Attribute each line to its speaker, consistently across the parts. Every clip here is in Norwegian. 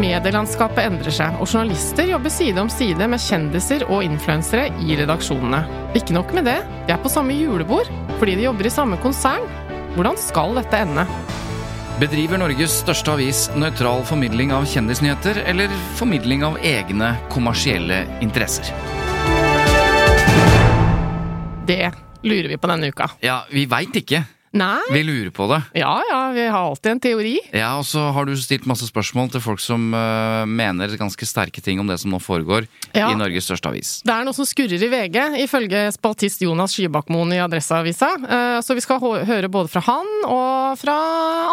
Speaker 1: Medielandskapet endrer seg, og journalister jobber side om side med kjendiser og influensere i redaksjonene. Ikke nok med det, de er på samme julebord fordi de jobber i samme konsern. Hvordan skal dette ende?
Speaker 2: Bedriver Norges største avis nøytral formidling av kjendisnyheter, eller formidling av egne kommersielle interesser?
Speaker 1: Det lurer vi på denne uka.
Speaker 2: Ja, vi veit ikke.
Speaker 1: Nei?
Speaker 2: Vi lurer på det.
Speaker 1: Ja ja, vi har alltid en teori.
Speaker 2: Ja, og så har du stilt masse spørsmål til folk som uh, mener ganske sterke ting om det som nå foregår
Speaker 1: Ja.
Speaker 2: i Norges største avis.
Speaker 1: Det er noe som skurrer i VG, ifølge spaltist Jonas Skybakmoen i Adresseavisa. Uh, Så vi skal høre både fra han og fra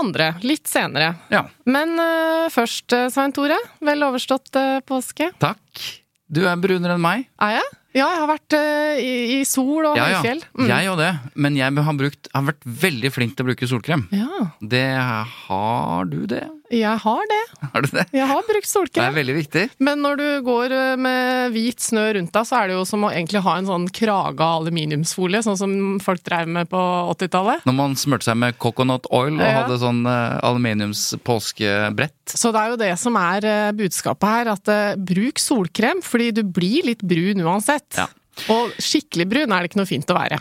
Speaker 1: andre litt senere.
Speaker 2: Ja,
Speaker 1: Men uh, først, Svein Tore. Vel overstått påske.
Speaker 2: takk. Du er brunere enn meg.
Speaker 1: Er jeg? Ja, jeg har vært uh, i, i sol og
Speaker 2: Ja, ja.
Speaker 1: høyfjell. Mm.
Speaker 2: Jeg og det. Men jeg har, brukt, har vært veldig flink til å bruke solkrem.
Speaker 1: Ja,
Speaker 2: Det har du det?
Speaker 1: jeg har det.
Speaker 2: Har du det?
Speaker 1: Jeg har brukt solkrem.
Speaker 2: Det er veldig viktig.
Speaker 1: Men når du går eh, med hvit snø rundt deg, så er det jo som å egentlig ha en sånn krage av aluminiumsfolie, sånn som folk drev med på 80-tallet.
Speaker 2: Når man smurte seg med coconut oil og
Speaker 1: Ja.
Speaker 2: hadde sånn uh, aluminiumspåskebrett.
Speaker 1: Så det er jo det som er budskapet her, at uh, bruk solkrem, fordi du blir litt brun uansett.
Speaker 2: Ja.
Speaker 1: Og skikkelig brun er det ikke noe fint å være.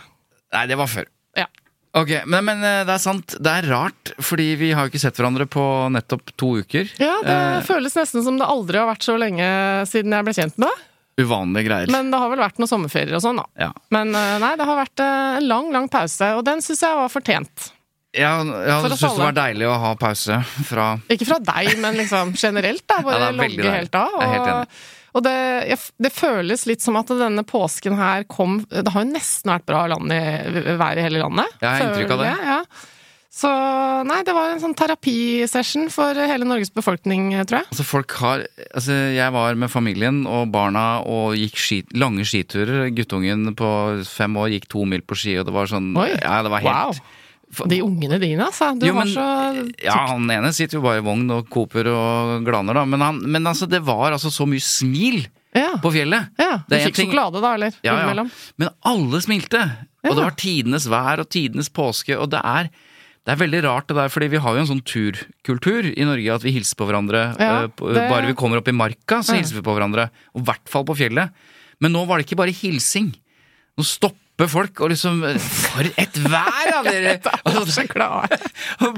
Speaker 2: Nei, det var før.
Speaker 1: Ja.
Speaker 2: Ok, men, men eh, det er sant. Det er rart, fordi vi har jo ikke sett hverandre på nettopp to uker.
Speaker 1: Ja, det
Speaker 2: Eh,
Speaker 1: føles nesten som det aldri har vært så lenge siden jeg ble kjent med deg.
Speaker 2: uvanlige greier.
Speaker 1: Men det har vel vært noen sommerferier og sånn, da.
Speaker 2: ja.
Speaker 1: Men eh, nei, det har vært eh, en lang, lang pause, og den syns jeg var fortjent.
Speaker 2: Ja, jeg syns det var deilig å ha pause fra
Speaker 1: Ikke fra deg, men liksom generelt, da.
Speaker 2: Ja,
Speaker 1: Bare
Speaker 2: veldig
Speaker 1: logge helt av.
Speaker 2: Jeg er helt enig.
Speaker 1: Og det, jeg, det føles litt som at denne påsken her kom Det har jo nesten vært bra land i, vær i hele landet.
Speaker 2: Jeg har inntrykk av det.
Speaker 1: føler Ja. Så nei, det var en sånn terapisession for hele Norges befolkning, tror jeg.
Speaker 2: Altså, folk har Altså, jeg var med familien og barna og gikk ski, lange skiturer. Guttungen på fem år gikk to mil på ski, og det var sånn
Speaker 1: Oi.
Speaker 2: Ja, det var helt
Speaker 1: Wow. De ungene dine, altså. Du
Speaker 2: Jo,
Speaker 1: var
Speaker 2: men-
Speaker 1: så
Speaker 2: Ja, han ene sitter jo bare i vogn og koper og glaner, da. Men, han, men altså, det var altså så mye smil
Speaker 1: Ja.
Speaker 2: på fjellet.
Speaker 1: ja. Du fikk
Speaker 2: ting-
Speaker 1: sjokolade, da, eller?
Speaker 2: Ja, ja. Men alle smilte. Og det var tidenes vær og tidenes påske. Og det er, det er veldig rart det der, fordi vi har jo en sånn turkultur i Norge at vi hilser på hverandre.
Speaker 1: Ja,
Speaker 2: eh,
Speaker 1: det-
Speaker 2: Bare vi kommer opp i marka, så
Speaker 1: Ja.
Speaker 2: hilser vi på hverandre. Og i hvert fall på fjellet. Men nå var det ikke bare hilsing. Nå stopper folk og liksom For et vær, da, dere! Og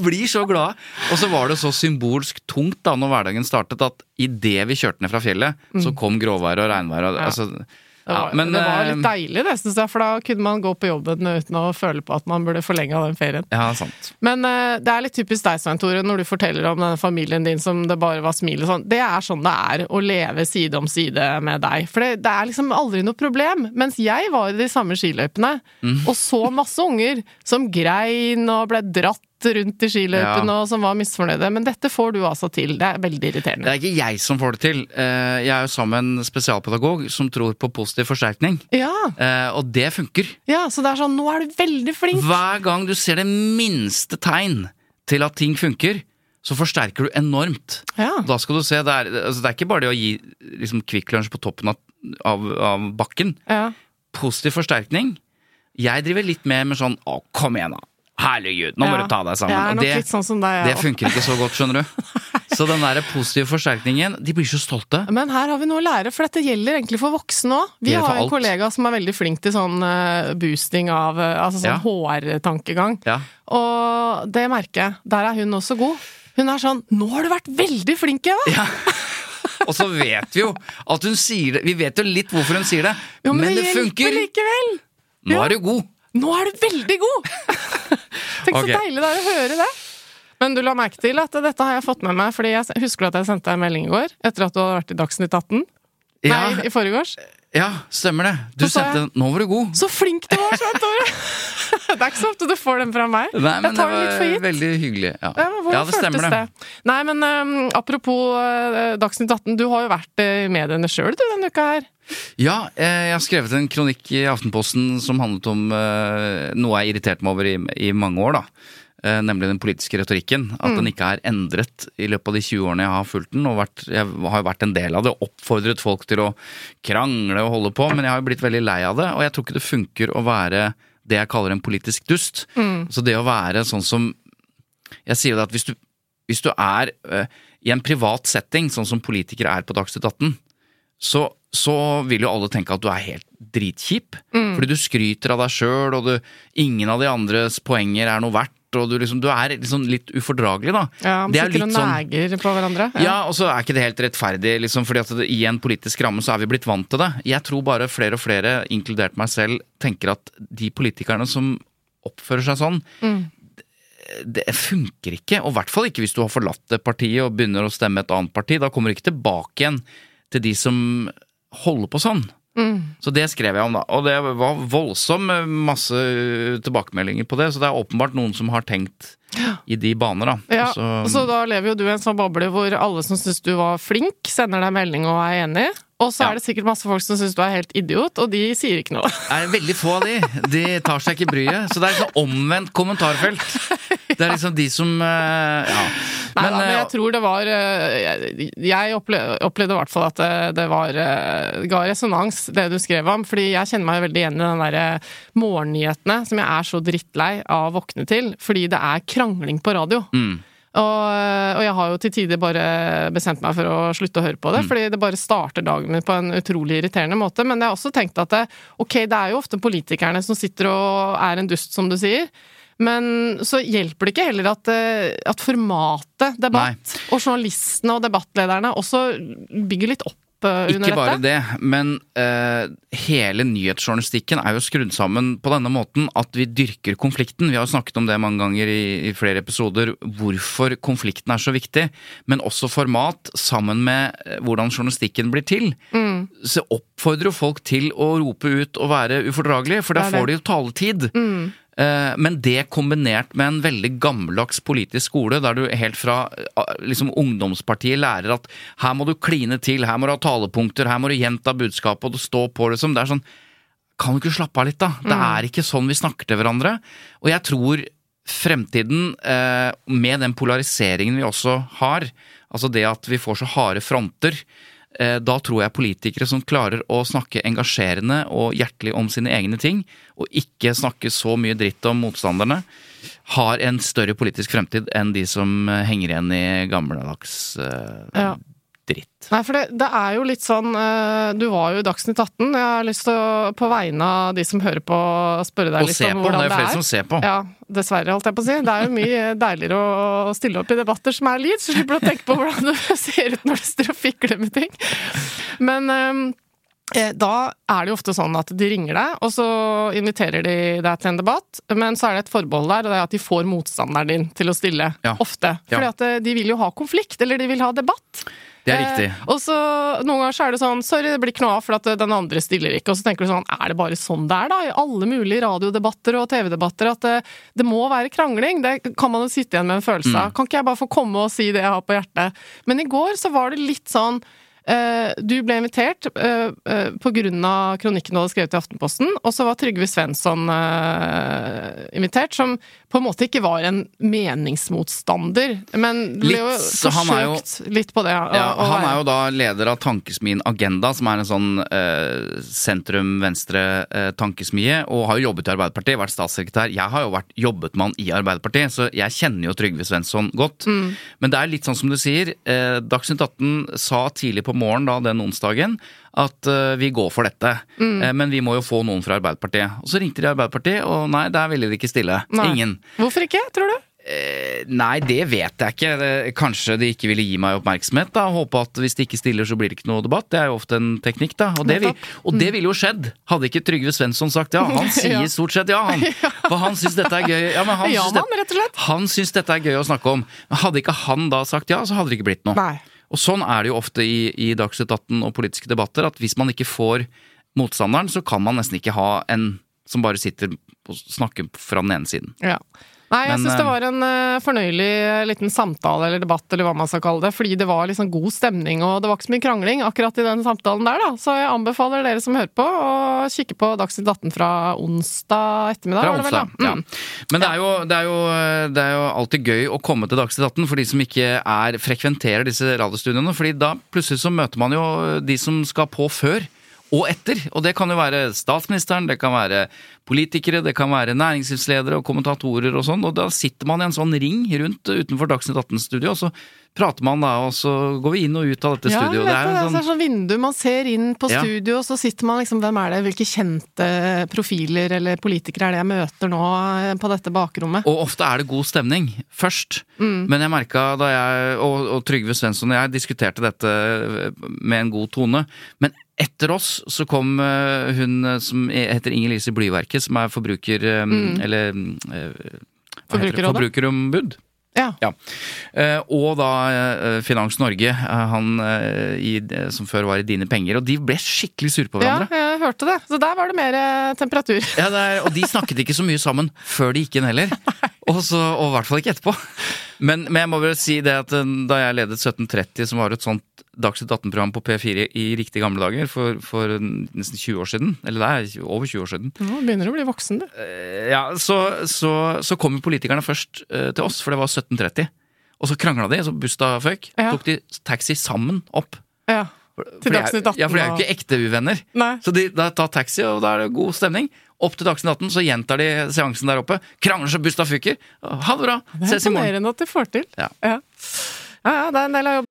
Speaker 2: blir så glad. Og så var det så symbolsk tungt da når hverdagen startet, at idet vi kjørte ned fra fjellet, så kom gråværet og regnvær. Og,
Speaker 1: Mm. Ja.
Speaker 2: altså,
Speaker 1: Det var,
Speaker 2: ja, men,
Speaker 1: det var
Speaker 2: eh,
Speaker 1: litt deilig, det, synes jeg, for da kunne man gå på jobben uten å føle på at man burde forlenge den ferien.
Speaker 2: Ja, sant.
Speaker 1: Men eh, det er litt typisk deg, Svein Tore, når du forteller om denne familien din som det bare var smil og sånn. Det er sånn det er å leve side om side med deg. For det, det er liksom aldri noe problem. Mens jeg var i de samme skiløypene
Speaker 2: Mm.
Speaker 1: og så masse unger som grein og ble dratt rundt i skiløypene
Speaker 2: Ja.
Speaker 1: og som var misfornøyde. Men dette får du altså til. Det er veldig irriterende.
Speaker 2: Det er ikke jeg som får det til. Eh, Jeg er jo sammen med en spesialpedagog som tror på positiv forsterkning.
Speaker 1: Ja,
Speaker 2: Eh, Og det funker.
Speaker 1: ja, så det er sånn, nå er du veldig flink.
Speaker 2: Hver gang du ser det minste tegn til at ting funker, så forsterker du enormt.
Speaker 1: Ja.
Speaker 2: Da skal du se, det er, altså det er ikke bare det å gi liksom, Kvikk Lunsj på toppen av, av, av bakken.
Speaker 1: ja.
Speaker 2: Positiv forsterkning. Jeg driver litt mer med sånn å, kom igjen, da. Herregud, nå må
Speaker 1: Ja.
Speaker 2: du ta deg sammen. Det,
Speaker 1: sånn som deg,
Speaker 2: det funker ikke så godt, skjønner du. Så den der positive forsterkningen De blir så stolte.
Speaker 1: Men her har vi noe å lære, for dette gjelder egentlig for voksne òg. Vi har en
Speaker 2: alt.
Speaker 1: kollega som er veldig flink til sånn eh, boosting av eh, Altså sånn
Speaker 2: Ja.
Speaker 1: HR-tankegang. Og det merker jeg. Der er hun også god. Hun er sånn 'Nå har du vært veldig flink, Eva!'
Speaker 2: Ja. Og så vet vi jo at hun sier det Vi vet jo litt hvorfor hun sier det,
Speaker 1: Jo,
Speaker 2: men, det
Speaker 1: det
Speaker 2: funker!
Speaker 1: likevel!
Speaker 2: Nå er du god!
Speaker 1: Nå er du veldig god! Tenk
Speaker 2: okay.
Speaker 1: så deilig det er å høre det. Men du la merke til at dette har jeg fått med meg, fordi jeg husker at jeg sendte deg en melding i går etter at du hadde vært i Dagsnytt 18?
Speaker 2: Ja,
Speaker 1: Nei, i forgårs.
Speaker 2: ja stemmer det. Du
Speaker 1: Så sa jeg-
Speaker 2: sendte 'Nå var du god'.
Speaker 1: Så flink du var, Svein Tore! det er ikke så ofte du får den fra meg.
Speaker 2: Nei, men
Speaker 1: jeg tar
Speaker 2: det
Speaker 1: var litt for
Speaker 2: var
Speaker 1: gitt.
Speaker 2: veldig hyggelig. Ja,
Speaker 1: Ja,
Speaker 2: ja det stemmer
Speaker 1: det. det? Nei, men um, apropos uh, Dagsnytt 18, du har jo vært uh, i mediene sjøl du denne uka her.
Speaker 2: Ja, eh, jeg har skrevet en kronikk i Aftenposten som handlet om eh, noe jeg irriterte meg over i, i mange år, da. Eh, nemlig den politiske retorikken. At den ikke er endret i løpet av de 20 årene jeg har fulgt den. Og vært, jeg har jo vært en del av det, oppfordret folk til å krangle og holde på. Men jeg har jo blitt veldig lei av det, og jeg tror ikke det funker å være det jeg kaller en politisk dust. Så det å være sånn som Jeg sier jo det at hvis du, hvis du er eh, i en privat setting, sånn som politikere er på Dagsnytt 18, så, så vil jo alle tenke at du er helt dritkjip. Fordi du skryter av deg sjøl, og du, ingen av de andres poenger er noe verdt. Og du, liksom, du er liksom litt ufordragelig, da.
Speaker 1: Ja,
Speaker 2: Det er
Speaker 1: Sitter og
Speaker 2: neger sånn-
Speaker 1: på hverandre.
Speaker 2: ja, og så er ikke det helt rettferdig, liksom, fordi at det, i en politisk ramme så er vi blitt vant til det. Jeg tror bare flere og flere, inkludert meg selv, tenker at de politikerne som oppfører seg sånn, det, det funker ikke. Og i hvert fall ikke hvis du har forlatt det partiet og begynner å stemme et annet parti. Da kommer du ikke tilbake igjen til de som holder på sånn. Så det skrev jeg om, da. Og det var voldsom eh, masse tilbakemeldinger på det, så det er åpenbart noen som har tenkt i de baner, da.
Speaker 1: Ja,
Speaker 2: Så-
Speaker 1: så da lever jo du i en sånn boble hvor alle som syns du var flink, sender deg melding og er enig. Og så
Speaker 2: Ja.
Speaker 1: er det sikkert masse folk som syns du er helt idiot, og de sier ikke noe.
Speaker 2: Det er veldig få av de. De tar seg ikke bryet. Så det er liksom omvendt kommentarfelt. Det er liksom de som eh, Ja.
Speaker 1: Nei, da, men
Speaker 2: eh,
Speaker 1: jeg tror det var eh, Jeg, jeg opplevde, opplevde i hvert fall at det, var ga resonans, det du skrev om. Fordi jeg kjenner meg veldig igjen i den derre morgennyhetene som jeg er så drittlei av å våkne til. Fordi det er krangling på radio.
Speaker 2: mm,
Speaker 1: Og, og jeg har jo til tider bare bestemt meg for å slutte å høre på det, fordi det bare starter dagen min på en utrolig irriterende måte. Men jeg har også tenkt at det, ok, det er jo ofte politikerne som sitter og er en dust, som du sier. Men så hjelper det ikke heller at, eh, at formatet debatt og journalistene og debattlederne også bygger litt opp eh, under
Speaker 2: Ikke bare
Speaker 1: dette.
Speaker 2: det, men uh, hele nyhetsjournalistikken er jo skrudd sammen på denne måten at vi dyrker konflikten. Vi har jo snakket om det mange ganger i, i flere episoder, hvorfor konflikten er så viktig. Men også format, sammen med eh, hvordan journalistikken blir til.
Speaker 1: Mm.
Speaker 2: Så oppfordrer jo folk til å rope ut og være ufordragelige, for da får de jo taletid. Eh, Men det kombinert med en veldig gammeldags politisk skole, der du helt fra eh, liksom ungdomspartiet lærer at her må du kline til, her må du ha talepunkter, her må du gjenta budskapet og du stå på, liksom. Det er sånn Kan du ikke slappe av litt, da? Det er ikke sånn vi snakker til hverandre. Og jeg tror fremtiden, eh, med den polariseringen vi også har, altså det at vi får så harde fronter, eh, da tror jeg politikere som klarer å snakke engasjerende og hjertelig om sine egne ting, og ikke snakke så mye dritt om motstanderne, har en større politisk fremtid enn de som eh, henger igjen i gammeldags eh,
Speaker 1: Ja.
Speaker 2: Dritt.
Speaker 1: Nei, for det, det er jo litt sånn eh, Du var jo i Dagsnytt 18. Jeg har lyst til å, på vegne av de som hører på, spørre deg
Speaker 2: Og
Speaker 1: litt om hvordan
Speaker 2: det er
Speaker 1: det er jo
Speaker 2: flere
Speaker 1: er.
Speaker 2: som ser på.
Speaker 1: Ja, dessverre, holdt jeg på å si. Det er jo mye deiligere å stille opp i debatter som er lyd, så slipper du å tenke på hvordan du ser ut når du står og fikler med ting. Men ehm, eh, da er det jo ofte sånn at de ringer deg, og så inviterer de deg til en debatt, men så er det et forbehold der, og det er at de får motstanderen din til å stille.
Speaker 2: Ja.
Speaker 1: Ofte.
Speaker 2: Ja.
Speaker 1: Fordi at eh, de vil jo ha konflikt, eller de vil ha debatt.
Speaker 2: Det er riktig.
Speaker 1: Eh, og så Noen ganger så er det sånn Sorry, det blir ikke noe av, for at eh, den andre stiller ikke. Og så tenker du sånn Er det bare sånn det er, da? I alle mulige radiodebatter og TV-debatter at det, det må være krangling. Det kan man jo sitte igjen med en følelse
Speaker 2: Mm.
Speaker 1: av. Kan ikke jeg bare få komme og si det jeg har på hjertet? Men i går så var det litt sånn Uh, Du ble invitert uh, uh, av kronikken du hadde skrevet i Aftenposten, og så var Trygve Svensson eh, invitert, som på en måte ikke var en meningsmotstander, men ble jo
Speaker 2: Litt, så han er jo-
Speaker 1: litt på det. å-
Speaker 2: Ja, han er jo da leder av Tankesmien Agenda, som er en sånn eh, sentrum-venstre-tankesmie, og har jo jobbet i Arbeiderpartiet, vært statssekretær. Jeg har jo vært jobbet med i Arbeiderpartiet, så jeg kjenner jo Trygve Svensson godt. Men det er litt sånn som du sier, eh, Dagsnytt 18 sa tidlig på morgenen da den onsdagen at eh, vi går for dette, eh, men vi må jo få noen fra Arbeiderpartiet. Og så ringte de Arbeiderpartiet, og nei, der ville de ikke stille.
Speaker 1: Nei.
Speaker 2: Ingen.
Speaker 1: Hvorfor ikke, tror du?
Speaker 2: Eh, Nei, det vet jeg ikke. Kanskje de ikke ville gi meg oppmerksomhet. da Håpe at hvis de ikke stiller, så blir det ikke noe debatt. Det er jo ofte en teknikk, da. Og det, vil, og det ville jo skjedd, hadde ikke Trygve Svensson sagt ja. Han sier stort sett ja, han. For han syns dette er gøy. Ja, men han, syns han syns dette er gøy å snakke om. Men hadde ikke han da sagt ja, så hadde det ikke blitt noe.
Speaker 1: Nei.
Speaker 2: Og sånn er det jo ofte i, i Dagsnytt 18 og politiske debatter, at hvis man ikke får motstanderen, så kan man nesten ikke ha en som bare sitter og snakker fra den ene siden.
Speaker 1: Ja. Nei, jeg syns det
Speaker 2: eh,
Speaker 1: var en uh, fornøyelig eh, liten samtale eller debatt, eller hva man skal kalle det, fordi det var liksom god stemning, og det var ikke så mye krangling akkurat i den samtalen der, da. Så jeg anbefaler dere som hører på, å kikke på Dagsnytt 18 fra onsdag ettermiddag,
Speaker 2: Fra
Speaker 1: onsdag, vel,
Speaker 2: onsdag, ja.
Speaker 1: Mm.
Speaker 2: Men det er, jo, det, er jo, det er jo alltid gøy å komme til Dagsnytt 18 for de som ikke er, frekventerer disse radiostudioene. fordi da plutselig så møter man jo de som skal på før og etter. Og det kan jo være statsministeren, det kan være politikere, det kan være næringslivsledere og kommentatorer og sånn. Og da sitter man i en sånn ring rundt utenfor Dagsnytt 18-studio, og så prater man da, og så går vi inn og ut av dette
Speaker 1: Ja,
Speaker 2: studioet. Det er
Speaker 1: et
Speaker 2: sånn,
Speaker 1: er sånn vindu man ser inn på
Speaker 2: Ja.
Speaker 1: studio, og så sitter man liksom Hvem er det, hvilke kjente profiler eller politikere er det jeg møter nå eh, på dette bakrommet?
Speaker 2: Og ofte er det god stemning først. Men jeg merka da jeg og, og Trygve Svensson og jeg diskuterte dette med en god tone. Men etter oss så kom eh, hun som heter Inger Lise Blyverket, som er forbruker... Mm. Eller eh, heter det?
Speaker 1: Forbrukerrådet?
Speaker 2: Forbrukerombud.
Speaker 1: Ja.
Speaker 2: Ja. Eh, og da eh, Finans Norge, eh, han eh, i, som før var i Dine Penger. Og de ble skikkelig sure på hverandre.
Speaker 1: ja, jeg hørte det. Så der var det mer eh, temperatur.
Speaker 2: Ja, det er, og de snakket ikke så mye sammen før de gikk inn heller. Og, og i hvert fall ikke etterpå. Men, men jeg må vel si det at eh, da jeg ledet 1730, som var et sånt Dagsnytt 18-program på P4 i riktig gamle dager, for, for nesten 20 år siden, eller det er over 20 år siden,
Speaker 1: Nå begynner du å bli voksen, du.
Speaker 2: eh, ja, så, så, så kom politikerne først eh, til oss, for det var 1730. Og så krangla de, så busta føk.
Speaker 1: Ja.
Speaker 2: Tok de taxi sammen opp.
Speaker 1: Ja. Til
Speaker 2: er-
Speaker 1: Dagsnytt 18
Speaker 2: Ja, for de er jo ikke ekte uvenner.
Speaker 1: Nei.
Speaker 2: Så de da tar taxi, og da er det god stemning. Opp til Dagsnytt 18, så gjentar de seansen der oppe. Krangler så busta fyker. Ha det bra!
Speaker 1: Er
Speaker 2: Ses i morgen.
Speaker 1: Det imponerende at de får til.
Speaker 2: Ja.
Speaker 1: Ja. ja, ja, det er en del av jobben.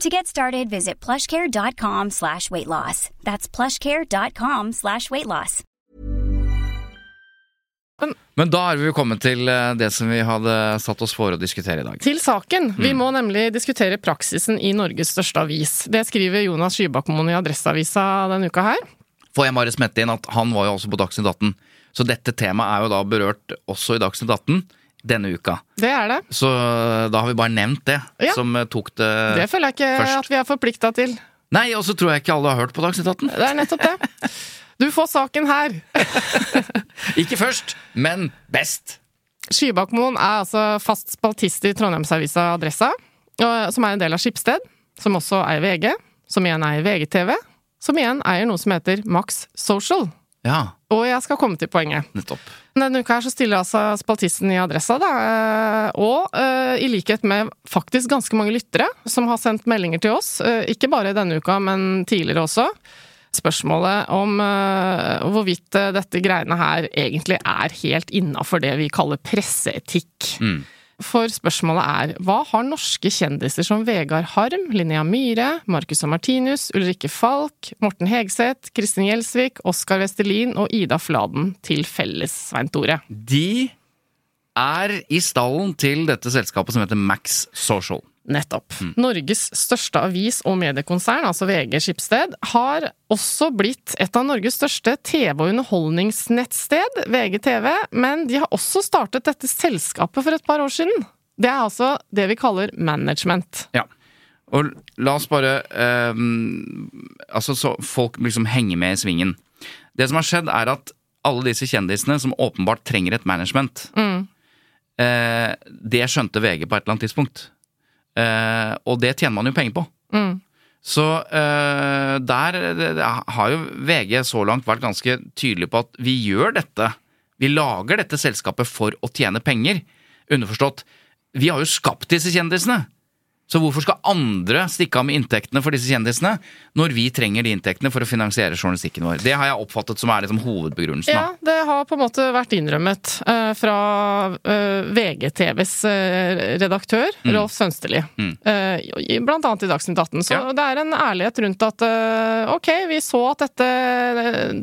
Speaker 3: To get started, visit plushcare.com slash weight loss. That's plushcare.com slash weight loss.
Speaker 2: Men da er vi kommet til eh, det som vi hadde satt oss for å diskutere i dag.
Speaker 1: Til saken. Vi
Speaker 2: Mm.
Speaker 1: må nemlig diskutere praksisen i Norges største avis. Det skriver Jonas Skybakmoen i Adresseavisa denne uka her.
Speaker 2: Får jeg bare smette inn at han var jo også på Dagsnytt 18. Så dette temaet er jo da berørt også i Dagsnytt 18 denne uka.
Speaker 1: Det er det.
Speaker 2: Så da har vi bare nevnt det,
Speaker 1: Ja.
Speaker 2: som eh, tok det først.
Speaker 1: Det føler jeg ikke
Speaker 2: først.
Speaker 1: at vi er forplikta til.
Speaker 2: Nei, og så tror jeg ikke alle har hørt på Dagsnytt 18.
Speaker 1: Det er nettopp det. Du får saken her.
Speaker 2: Ikke først, men best.
Speaker 1: Skybakmoen er altså fast spaltist i Trondheimsavisa Adressa, som er en del av Skipsted, som også eier VG, som igjen eier VGTV, som igjen eier noe som heter Max Social.
Speaker 2: Ja,
Speaker 1: Og jeg skal komme til poenget.
Speaker 2: nettopp.
Speaker 1: Denne uka her så stiller altså spaltisten i Adressa, da, eh, og eh, i likhet med faktisk ganske mange lyttere som har sendt meldinger til oss, eh, ikke bare denne uka, men tidligere også, spørsmålet om hvorvidt dette greiene her egentlig er helt innafor det vi kaller presseetikk.
Speaker 2: Mm.
Speaker 1: For spørsmålet er hva har norske kjendiser som Vegard Harm, Linnea Myhre, Marcus og Martinus, Ulrikke Falk, Morten Hegseth, Kristin Gjelsvik, Oskar Vestelin og Ida Fladen til felles, Svein Tore?
Speaker 2: De er i stallen til dette selskapet som heter Max Social.
Speaker 1: Nettopp. Norges største avis- og mediekonsern, altså VG Skipsted, har også blitt et av Norges største TV- og underholdningsnettsted, VGTV, men de har også startet dette selskapet for et par år siden. Det er altså det vi kaller management.
Speaker 2: Ja. Og la oss bare ehm, Altså, så folk liksom henger med i svingen. Det som har skjedd, er at alle disse kjendisene som åpenbart trenger et management, eh, det skjønte VG på et eller annet tidspunkt. Eh, og det tjener man jo penger på. Så eh, der har jo VG så langt vært ganske tydelig på at vi gjør dette. Vi lager dette selskapet for å tjene penger. Underforstått, vi har jo skapt disse kjendisene. Så hvorfor skal andre stikke av med inntektene for disse kjendisene, når vi trenger de inntektene for å finansiere journalistikken vår? Det har jeg oppfattet som er liksom hovedbegrunnelsen.
Speaker 1: Ja, det har på en måte vært innrømmet uh, fra uh, VGTVs uh, redaktør, Rolf Sønsterli. Mm. blant annet i Dagsnytt 18. Så
Speaker 2: Ja.
Speaker 1: det er en ærlighet rundt at eh, ok, vi så at dette,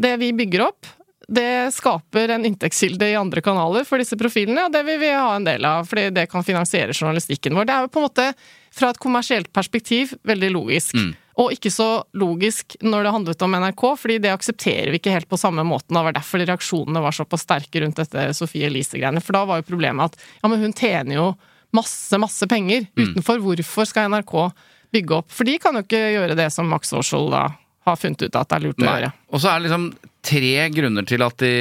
Speaker 1: det vi bygger opp, det skaper en inntektskilde i andre kanaler for disse profilene, og det vil vi ha en del av, fordi det kan finansiere journalistikken vår. Det er jo på en måte, fra et kommersielt perspektiv, veldig logisk. Og ikke så logisk når det handlet om NRK, fordi det aksepterer vi ikke helt på samme måten. Det var derfor reaksjonene var såpass sterke rundt dette Sofie Elise-greiene. For da var jo problemet at ja, men hun tjener jo masse, masse penger utenfor. Hvorfor skal NRK bygge opp? For de kan jo ikke gjøre det som Max Social da har funnet ut at det er lurt å gjøre.
Speaker 2: Og så er det liksom tre grunner til at de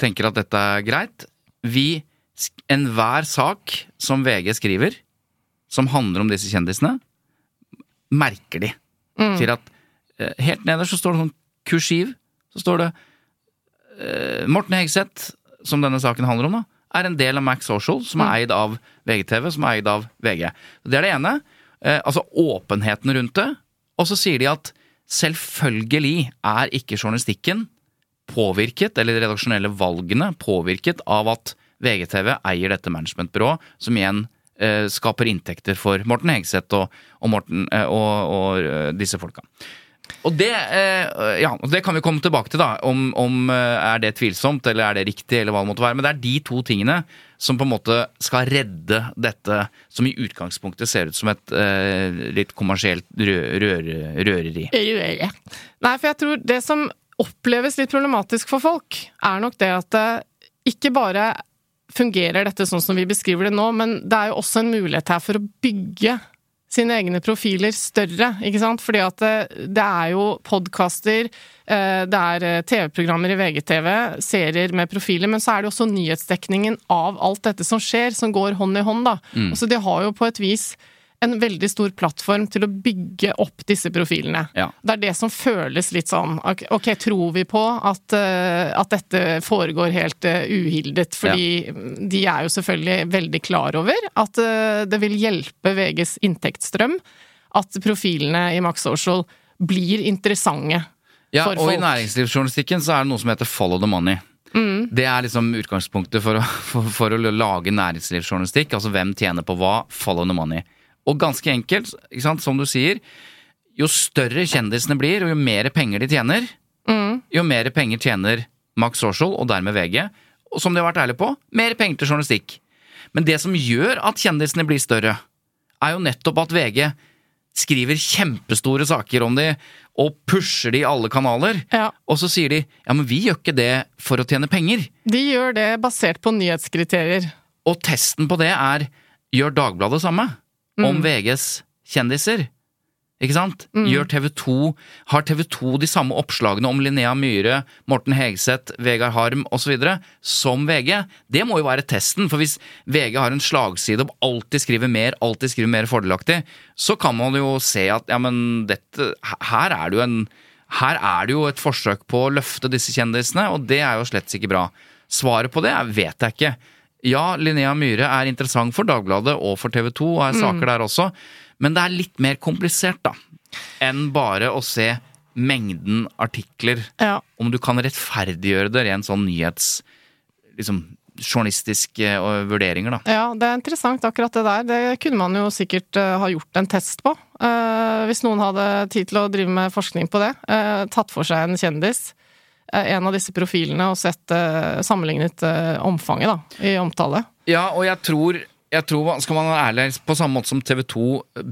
Speaker 2: tenker at dette er greit. Vi, enhver sak som VG skriver, som handler om disse kjendisene, merker de. Til at eh, helt nederst så står det sånn kursiv, så står det eh, Morten Hegseth, som denne saken handler om, da, er en del av Max Social, som er eid av VGTV, som er eid av VG. Det er det ene. Eh, altså åpenheten rundt det. Og så sier de at selvfølgelig er ikke journalistikken påvirket, eller de redaksjonelle valgene påvirket av at VGTV eier dette managementbyrået, som igjen skaper inntekter for Morten Hegseth og, og, Morten, eh, og, og eh, disse folka. Og det, eh, ja, det kan vi komme tilbake til, da. Om, om eh, er det tvilsomt, eller er det riktig, eller hva det måtte være. Men det er de to tingene som på en måte skal redde dette som i utgangspunktet ser ut som et eh, litt kommersielt røreri. røre.
Speaker 1: Nei, for jeg tror det som oppleves litt problematisk for folk, er nok det at det ikke bare fungerer dette sånn som vi beskriver det nå, men det er jo også en mulighet her for å bygge sine egne profiler større, ikke sant? Fordi at det, det er jo podkaster, eh, det er eh, TV-programmer i VGTV, serier med profiler, men så er det også nyhetsdekningen av alt dette som skjer, som går hånd i hånd, da. Mm. så de har jo på et vis en veldig stor plattform til å bygge opp disse profilene.
Speaker 2: Ja.
Speaker 1: Det er det som føles litt sånn Ok, tror vi på at, eh, at dette foregår helt eh, uhildet? Fordi de er jo selvfølgelig veldig klar over at eh, det vil hjelpe VGs inntektsstrøm at profilene i Max Social blir interessante
Speaker 2: Ja,
Speaker 1: for
Speaker 2: og i næringslivsjournalistikken så er det noe som heter follow the money. Det er liksom utgangspunktet for å, for, for å lage næringslivsjournalistikk. Altså hvem tjener på hva, follow the money. Og ganske enkelt, som du sier, jo større kjendisene blir, og jo mer penger de tjener, jo mer penger tjener Max Social, og dermed VG. Og som de har vært ærlige på, mer penger til journalistikk. Men det som gjør at kjendisene blir større, er jo nettopp at VG skriver kjempestore saker om de, og pusher de i alle kanaler.
Speaker 1: Ja.
Speaker 2: Og så sier de ja, men vi gjør ikke det for å tjene penger.
Speaker 1: De gjør det basert på nyhetskriterier.
Speaker 2: Og testen på det er gjør Dagbladet samme om VGs kjendiser. Ikke sant? Gjør TV 2, har TV 2 de samme oppslagene om Linnea Myhre, Morten Hegseth, Vegard Harm osv. som VG? Det må jo være testen, for hvis VG har en slagside om alltid skriver mer, alltid skriver mer fordelaktig, så kan man jo se at ja, men dette Her er det jo en her er det jo et forsøk på å løfte disse kjendisene, og det er jo slett ikke bra. Svaret på det vet jeg ikke. Ja, Linnea Myhre er interessant for Dagbladet og for TV 2, og er saker der også, men det er litt mer komplisert, da, enn bare å se mengden artikler.
Speaker 1: Ja.
Speaker 2: Om du kan rettferdiggjøre det rent sånn nyhets... Liksom journalistiske eh, vurderinger, da.
Speaker 1: Ja, det er interessant akkurat det der. Det kunne man jo sikkert eh, ha gjort en test på. Eh, hvis noen hadde tid til å drive med forskning på det. Tatt for seg en kjendis, en av disse profilene, og sett eh, sammenlignet eh, omfanget da, i omtale.
Speaker 2: Ja, og jeg tror, jeg tror Skal man være ærlig, på samme måte som TV 2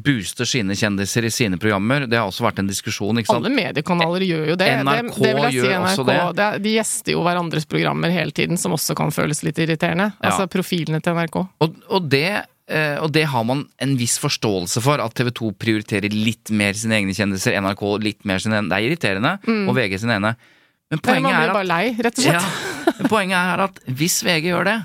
Speaker 2: booster sine kjendiser i sine programmer, det har også vært en diskusjon, ikke sant?
Speaker 1: Alle mediekanaler gjør jo det.
Speaker 2: NRK
Speaker 1: det, det vil jeg si,
Speaker 2: gjør også det.
Speaker 1: det de gjester jo hverandres programmer hele tiden, som også kan føles litt irriterende.
Speaker 2: Ja.
Speaker 1: Altså profilene til NRK.
Speaker 2: Og, og, det, eh, og det har man en viss forståelse for, at TV 2 prioriterer litt mer sine egne kjendiser, NRK litt mer sine Det er irriterende, og VG sine ene. Men
Speaker 1: Mm. Man
Speaker 2: poenget
Speaker 1: blir
Speaker 2: er
Speaker 1: bare lei, rett og slett.
Speaker 2: ja, men poenget er at hvis VG gjør det,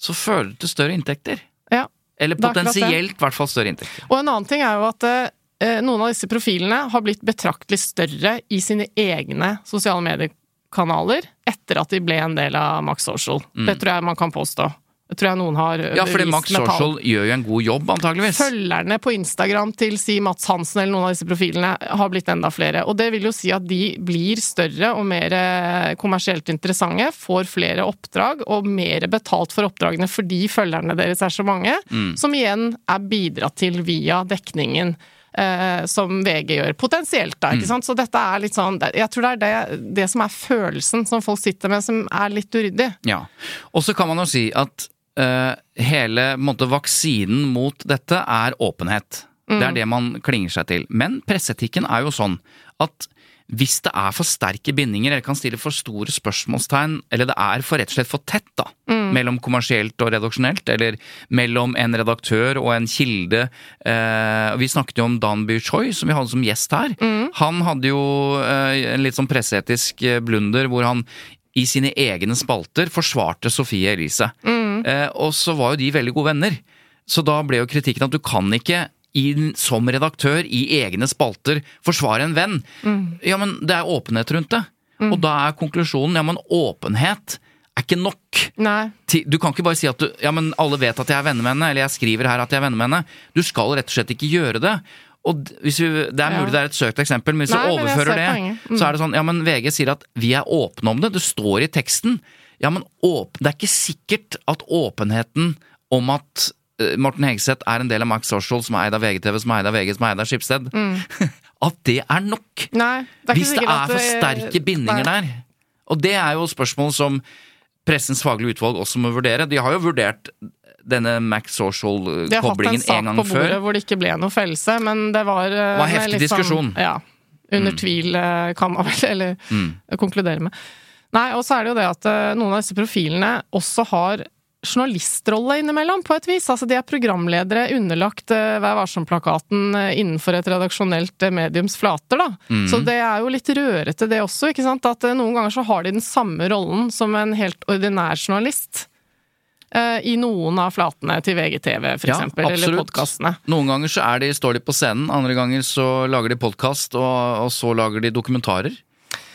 Speaker 2: så fører det til større inntekter.
Speaker 1: Ja.
Speaker 2: Eller
Speaker 1: er
Speaker 2: potensielt i hvert fall større inntekter.
Speaker 1: Og en annen ting er jo at eh, noen av disse profilene har blitt betraktelig større i sine egne sosiale mediekanaler etter at de ble en del av Max Social. Det tror jeg man kan påstå. Tror jeg noen har
Speaker 2: Mm. Ja, fordi Max. Social gjør jo en god jobb, antageligvis.
Speaker 1: Følgerne på Instagram til si Mats Hansen eller noen av disse profilene har blitt enda flere. Og det vil jo si at de blir større og mer eh, kommersielt interessante, får flere oppdrag og mer betalt for oppdragene fordi følgerne deres er så mange,
Speaker 2: Mm.
Speaker 1: som igjen er bidratt til via dekningen. eh, som VG gjør, potensielt da,
Speaker 2: Mm.
Speaker 1: ikke sant. Så dette er litt sånn Jeg tror det er det, det som er følelsen som folk sitter med, som er litt uryddig.
Speaker 2: Ja. Og så kan man jo si at hele på en måte, vaksinen mot dette er åpenhet. Det er det man klinger seg til. Men presseetikken er jo sånn at hvis det er for sterke bindinger, eller kan stille for store spørsmålstegn, eller det er for rett og slett for tett, da, mellom kommersielt og redaksjonelt, eller mellom en redaktør og en kilde eh, Vi snakket jo om Danby Choi, som vi hadde som gjest her. Han hadde jo eh, en litt sånn presseetisk eh, blunder hvor han i sine egne spalter forsvarte Sofie Elise. Eh, og så var jo de veldig gode venner. Så da ble jo kritikken at du kan ikke i, som redaktør i egne spalter forsvare en venn. Ja, men det er åpenhet rundt det. Og da er konklusjonen ja, men åpenhet er ikke nok.
Speaker 1: Nei.
Speaker 2: Du kan ikke bare si at du, ja, men alle vet at jeg er venner med henne, eller jeg skriver her at jeg er venner med henne. Du skal rett og slett ikke gjøre det. Og hvis vi, Det er
Speaker 1: Ja.
Speaker 2: mulig det er et søkt eksempel, men hvis
Speaker 1: Nei,
Speaker 2: du overfører det.
Speaker 1: Mm.
Speaker 2: så er det sånn ja, men VG sier at vi er åpne om det. Det står i teksten. Ja, men åp det er ikke sikkert at åpenheten om at eh, Morten Hegseth er en del av Max Social, som er eid av VGTV, som er eid av VG, som er eid av Schibsted, at det er nok.
Speaker 1: Nei. Mm. Det er
Speaker 2: Hvis det er for sterke bindinger
Speaker 1: Nei.
Speaker 2: der. Og det er jo spørsmål som Pressens faglige utvalg også må vurdere. De har jo vurdert denne Max
Speaker 1: De har hatt en
Speaker 2: Social-koblingen
Speaker 1: sak
Speaker 2: en gang
Speaker 1: på bordet
Speaker 2: før.
Speaker 1: hvor det ikke ble noe fellelse, men det var eh,
Speaker 2: Det var heftig
Speaker 1: sånn-
Speaker 2: diskusjon. Mm.
Speaker 1: Ja. Under tvil, eh, kan man vel eller konkludere med. Nei, og så er det jo det at eh, noen av disse profilene også har journalistrolle innimellom, på et vis. Altså de er programledere underlagt eh, Vær varsom-plakaten eh, innenfor et redaksjonelt eh, mediums flater, da.
Speaker 2: Mm.
Speaker 1: Så det er jo litt rørete det også, ikke sant. At noen ganger så har de den samme rollen som en helt ordinær journalist. I noen av flatene til VGTV, for
Speaker 2: Ja,
Speaker 1: eksempel, eller
Speaker 2: absolutt.
Speaker 1: podkastene.
Speaker 2: Noen ganger så er de, står de på scenen, andre ganger så lager de podkast, og, og så lager de dokumentarer.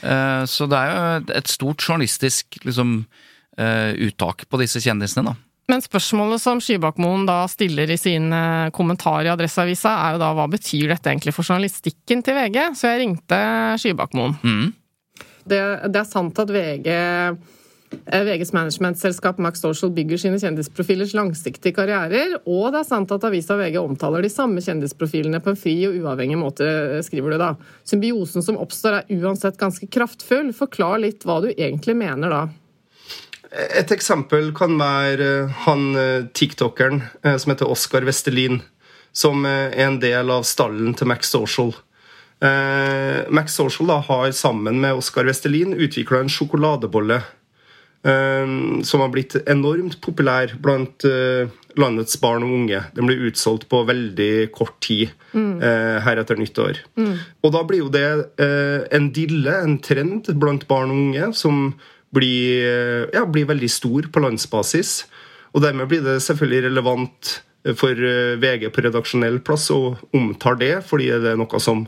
Speaker 2: Eh, så det er jo et- stort journalistisk liksom, eh, uttak på disse kjendisene, da.
Speaker 1: Men spørsmålet som Skybakmoen da stiller i sin eh, kommentar i Adresseavisa, er jo da hva betyr dette egentlig for journalistikken til VG? Så jeg ringte Skybakmoen.
Speaker 2: Mm.
Speaker 1: Det, det er sant at VG VGs managementselskap Max Social bygger sine kjendisprofilers langsiktige karrierer, og det er sant at avisa VG omtaler de samme kjendisprofilene på en fri og uavhengig måte, skriver du da. Symbiosen som oppstår er uansett ganske kraftfull. Forklar litt hva du egentlig mener da.
Speaker 4: Et eksempel kan være eh, han eh, tiktokeren eh, som heter Oskar Vestelin, som eh, er en del av stallen til Max Social. Eh, Max Social da har sammen med Oskar Vestelin utvikla en sjokoladebolle eh, som har blitt enormt populær blant eh, landets barn og unge. Den blir utsolgt på veldig kort tid mm. her etter nyttår. Og da blir jo det eh, en dille, en trend blant barn og unge, som blir, eh, ja, blir veldig stor på landsbasis. Og dermed blir det selvfølgelig relevant for eh, VG på redaksjonell plass å omtale det, fordi det er noe som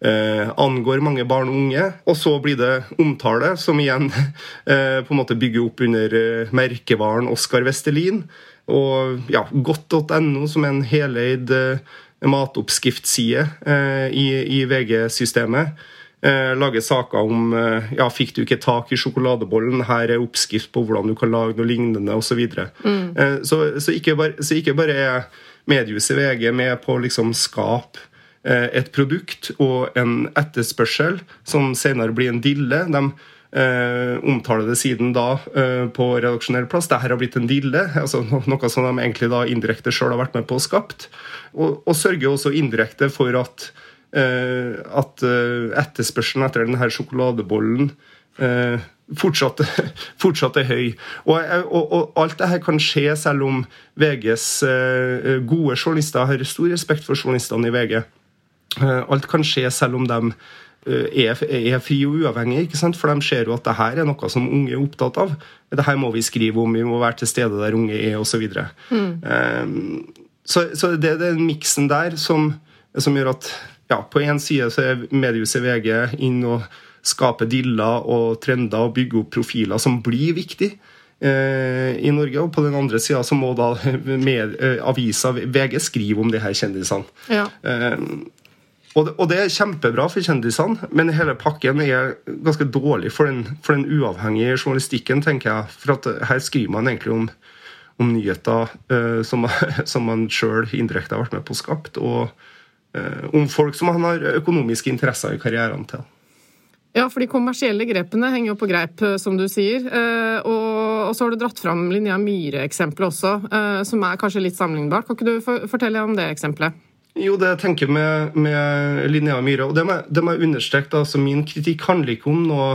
Speaker 4: eh, angår mange barn og unge. Og så blir det omtale, som igjen eh, på en måte bygger opp under eh, merkevaren Oskar Vestelin. Og ja, godt.no, som er en heleid eh, matoppskriftside eh, i, i VG-systemet. lage lager saker om eh, ja, 'Fikk du ikke tak i sjokoladebollen?' 'Her er oppskrift på hvordan du kan lage noe lignende', osv. Så, mm. eh, så, så, ikke bare, så ikke bare er mediehuset VG med på å liksom skape eh, et produkt og en etterspørsel som senere blir en dille. De eh, omtaler det siden da eh, på redaksjonell plass. Dette har blitt en dille, altså noe som de egentlig da indirekte sjøl har vært med på å skapt. Og, og sørger også indirekte for at, eh, at eh, etterspørselen etter denne sjokoladebollen eh, fortsatt, fortsatt, er høy. Og, og, og, alt dette kan skje selv om VGs eh, gode journalister har stor respekt for journalistene i VG. Alt kan skje selv om de Eh, er, er fri og uavhengig, ikke sant? for de ser jo at det her er noe som unge er opptatt av. Det her må vi skrive om, vi må være til stede der unge er, osv. Så, mm. um, så, så det er den miksen der som, som, gjør at ja, på én side så er mediehuset VG inn og skaper diller og trender og bygger opp profiler som blir viktig eh, i Norge. Og på den andre sida så må da med, eh, avisa VG skrive om de her kjendisene. Ja. Og det, og det, er kjempebra for kjendisene, men hele pakken er ganske dårlig for den, for den uavhengige journalistikken, tenker jeg. For her skriver man egentlig om, om nyheter uh, som, som, man sjøl indirekte har vært med på skapt, og uh, om folk som man har økonomiske interesser i karrieren til.
Speaker 1: Ja, for de kommersielle grepene henger jo på greip, eh, som du sier. Og, så har du dratt fram Linnea Myhre-eksempelet også, som er kanskje litt sammenlignbart. Kan ikke du fortelle om det eksempelet?
Speaker 4: Jo, det jeg tenker med, med Linnea Myhre. Og det må, det må jeg understreke. Altså, min kritikk handler ikke om noe,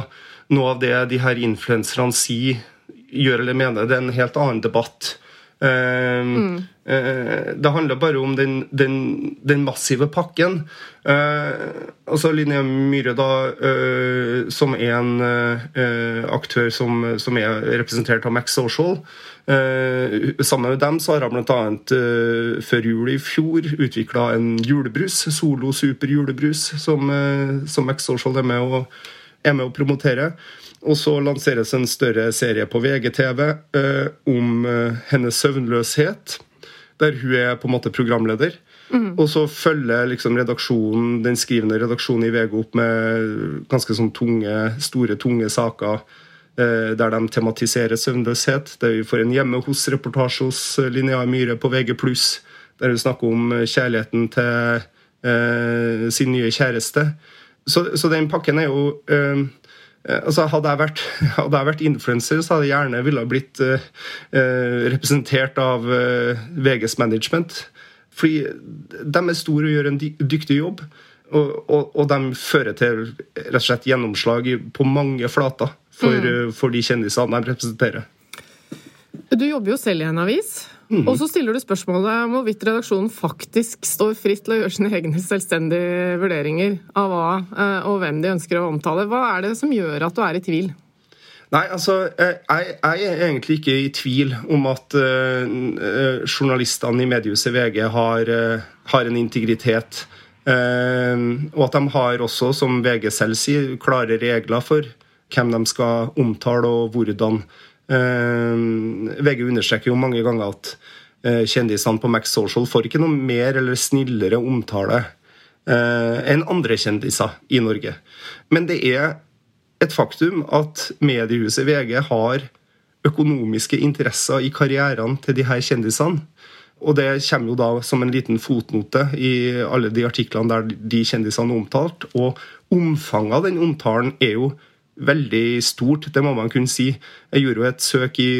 Speaker 4: noe av det de her influenserne sier, gjør eller mener. Det er en helt annen debatt. Uh, mm. uh, det handler bare om den, den, den massive pakken. Uh, altså Linnea Myhre, da, som er en aktør som, som, er representert av Max Social. Eh, sammen med dem så har jeg bl.a. Uh, før jul i fjor utvikla en julebrus, Solo Super julebrus, som, uh, som X-Social er med, å, er med å promotere. Og så lanseres en større serie på VGTV eh, om hennes søvnløshet, der hun er på en måte programleder. Mm. Og så følger liksom redaksjonen, den skrivende redaksjonen i VG opp med ganske sånn tunge, store, tunge saker Eh, der de tematiserer søvnløshet. Der vi får en hjemme hos-reportasje hos eh, Linnea Myhre på VG+, der hun snakker om eh, kjærligheten til eh, sin nye kjæreste. Så, så, den pakken er jo eh, altså Hadde jeg vært, hadde vært influenser, så hadde jeg gjerne ville blitt eh, representert av VGs management. Fordi de er store og gjør en dyktig jobb. Og, og, og de fører til rett og slett gjennomslag på mange flater for, mm. Eh, for de kjendisene de representerer.
Speaker 1: Du jobber jo selv i en avis. Mm. Og så stiller du spørsmålet om hvorvidt redaksjonen faktisk står fritt til å gjøre sine egne selvstendige vurderinger av hva eh, og hvem de ønsker å omtale. Hva er det som gjør at du er i tvil?
Speaker 4: Nei, altså, eh, jeg, jeg, er egentlig ikke i tvil om at uh, journalistene i mediehuset VG har, uh, har en integritet. Uh, og at de har også, som VG selv sier, klare regler for hvem de skal omtale og hvordan. Eh, VG understreker jo mange ganger at eh, kjendisene på Max Social får ikke noe mer eller snillere omtale eh, enn andre kjendiser i Norge. Men det er et faktum at mediehuset VG har økonomiske interesser i karrieren til de her kjendisene. Og det kommer jo da som en liten fotnote i alle de artiklene der de kjendisene er omtalt. Og omfanget av den omtalen er jo veldig stort, det må man kunne si. Jeg gjorde jo et søk i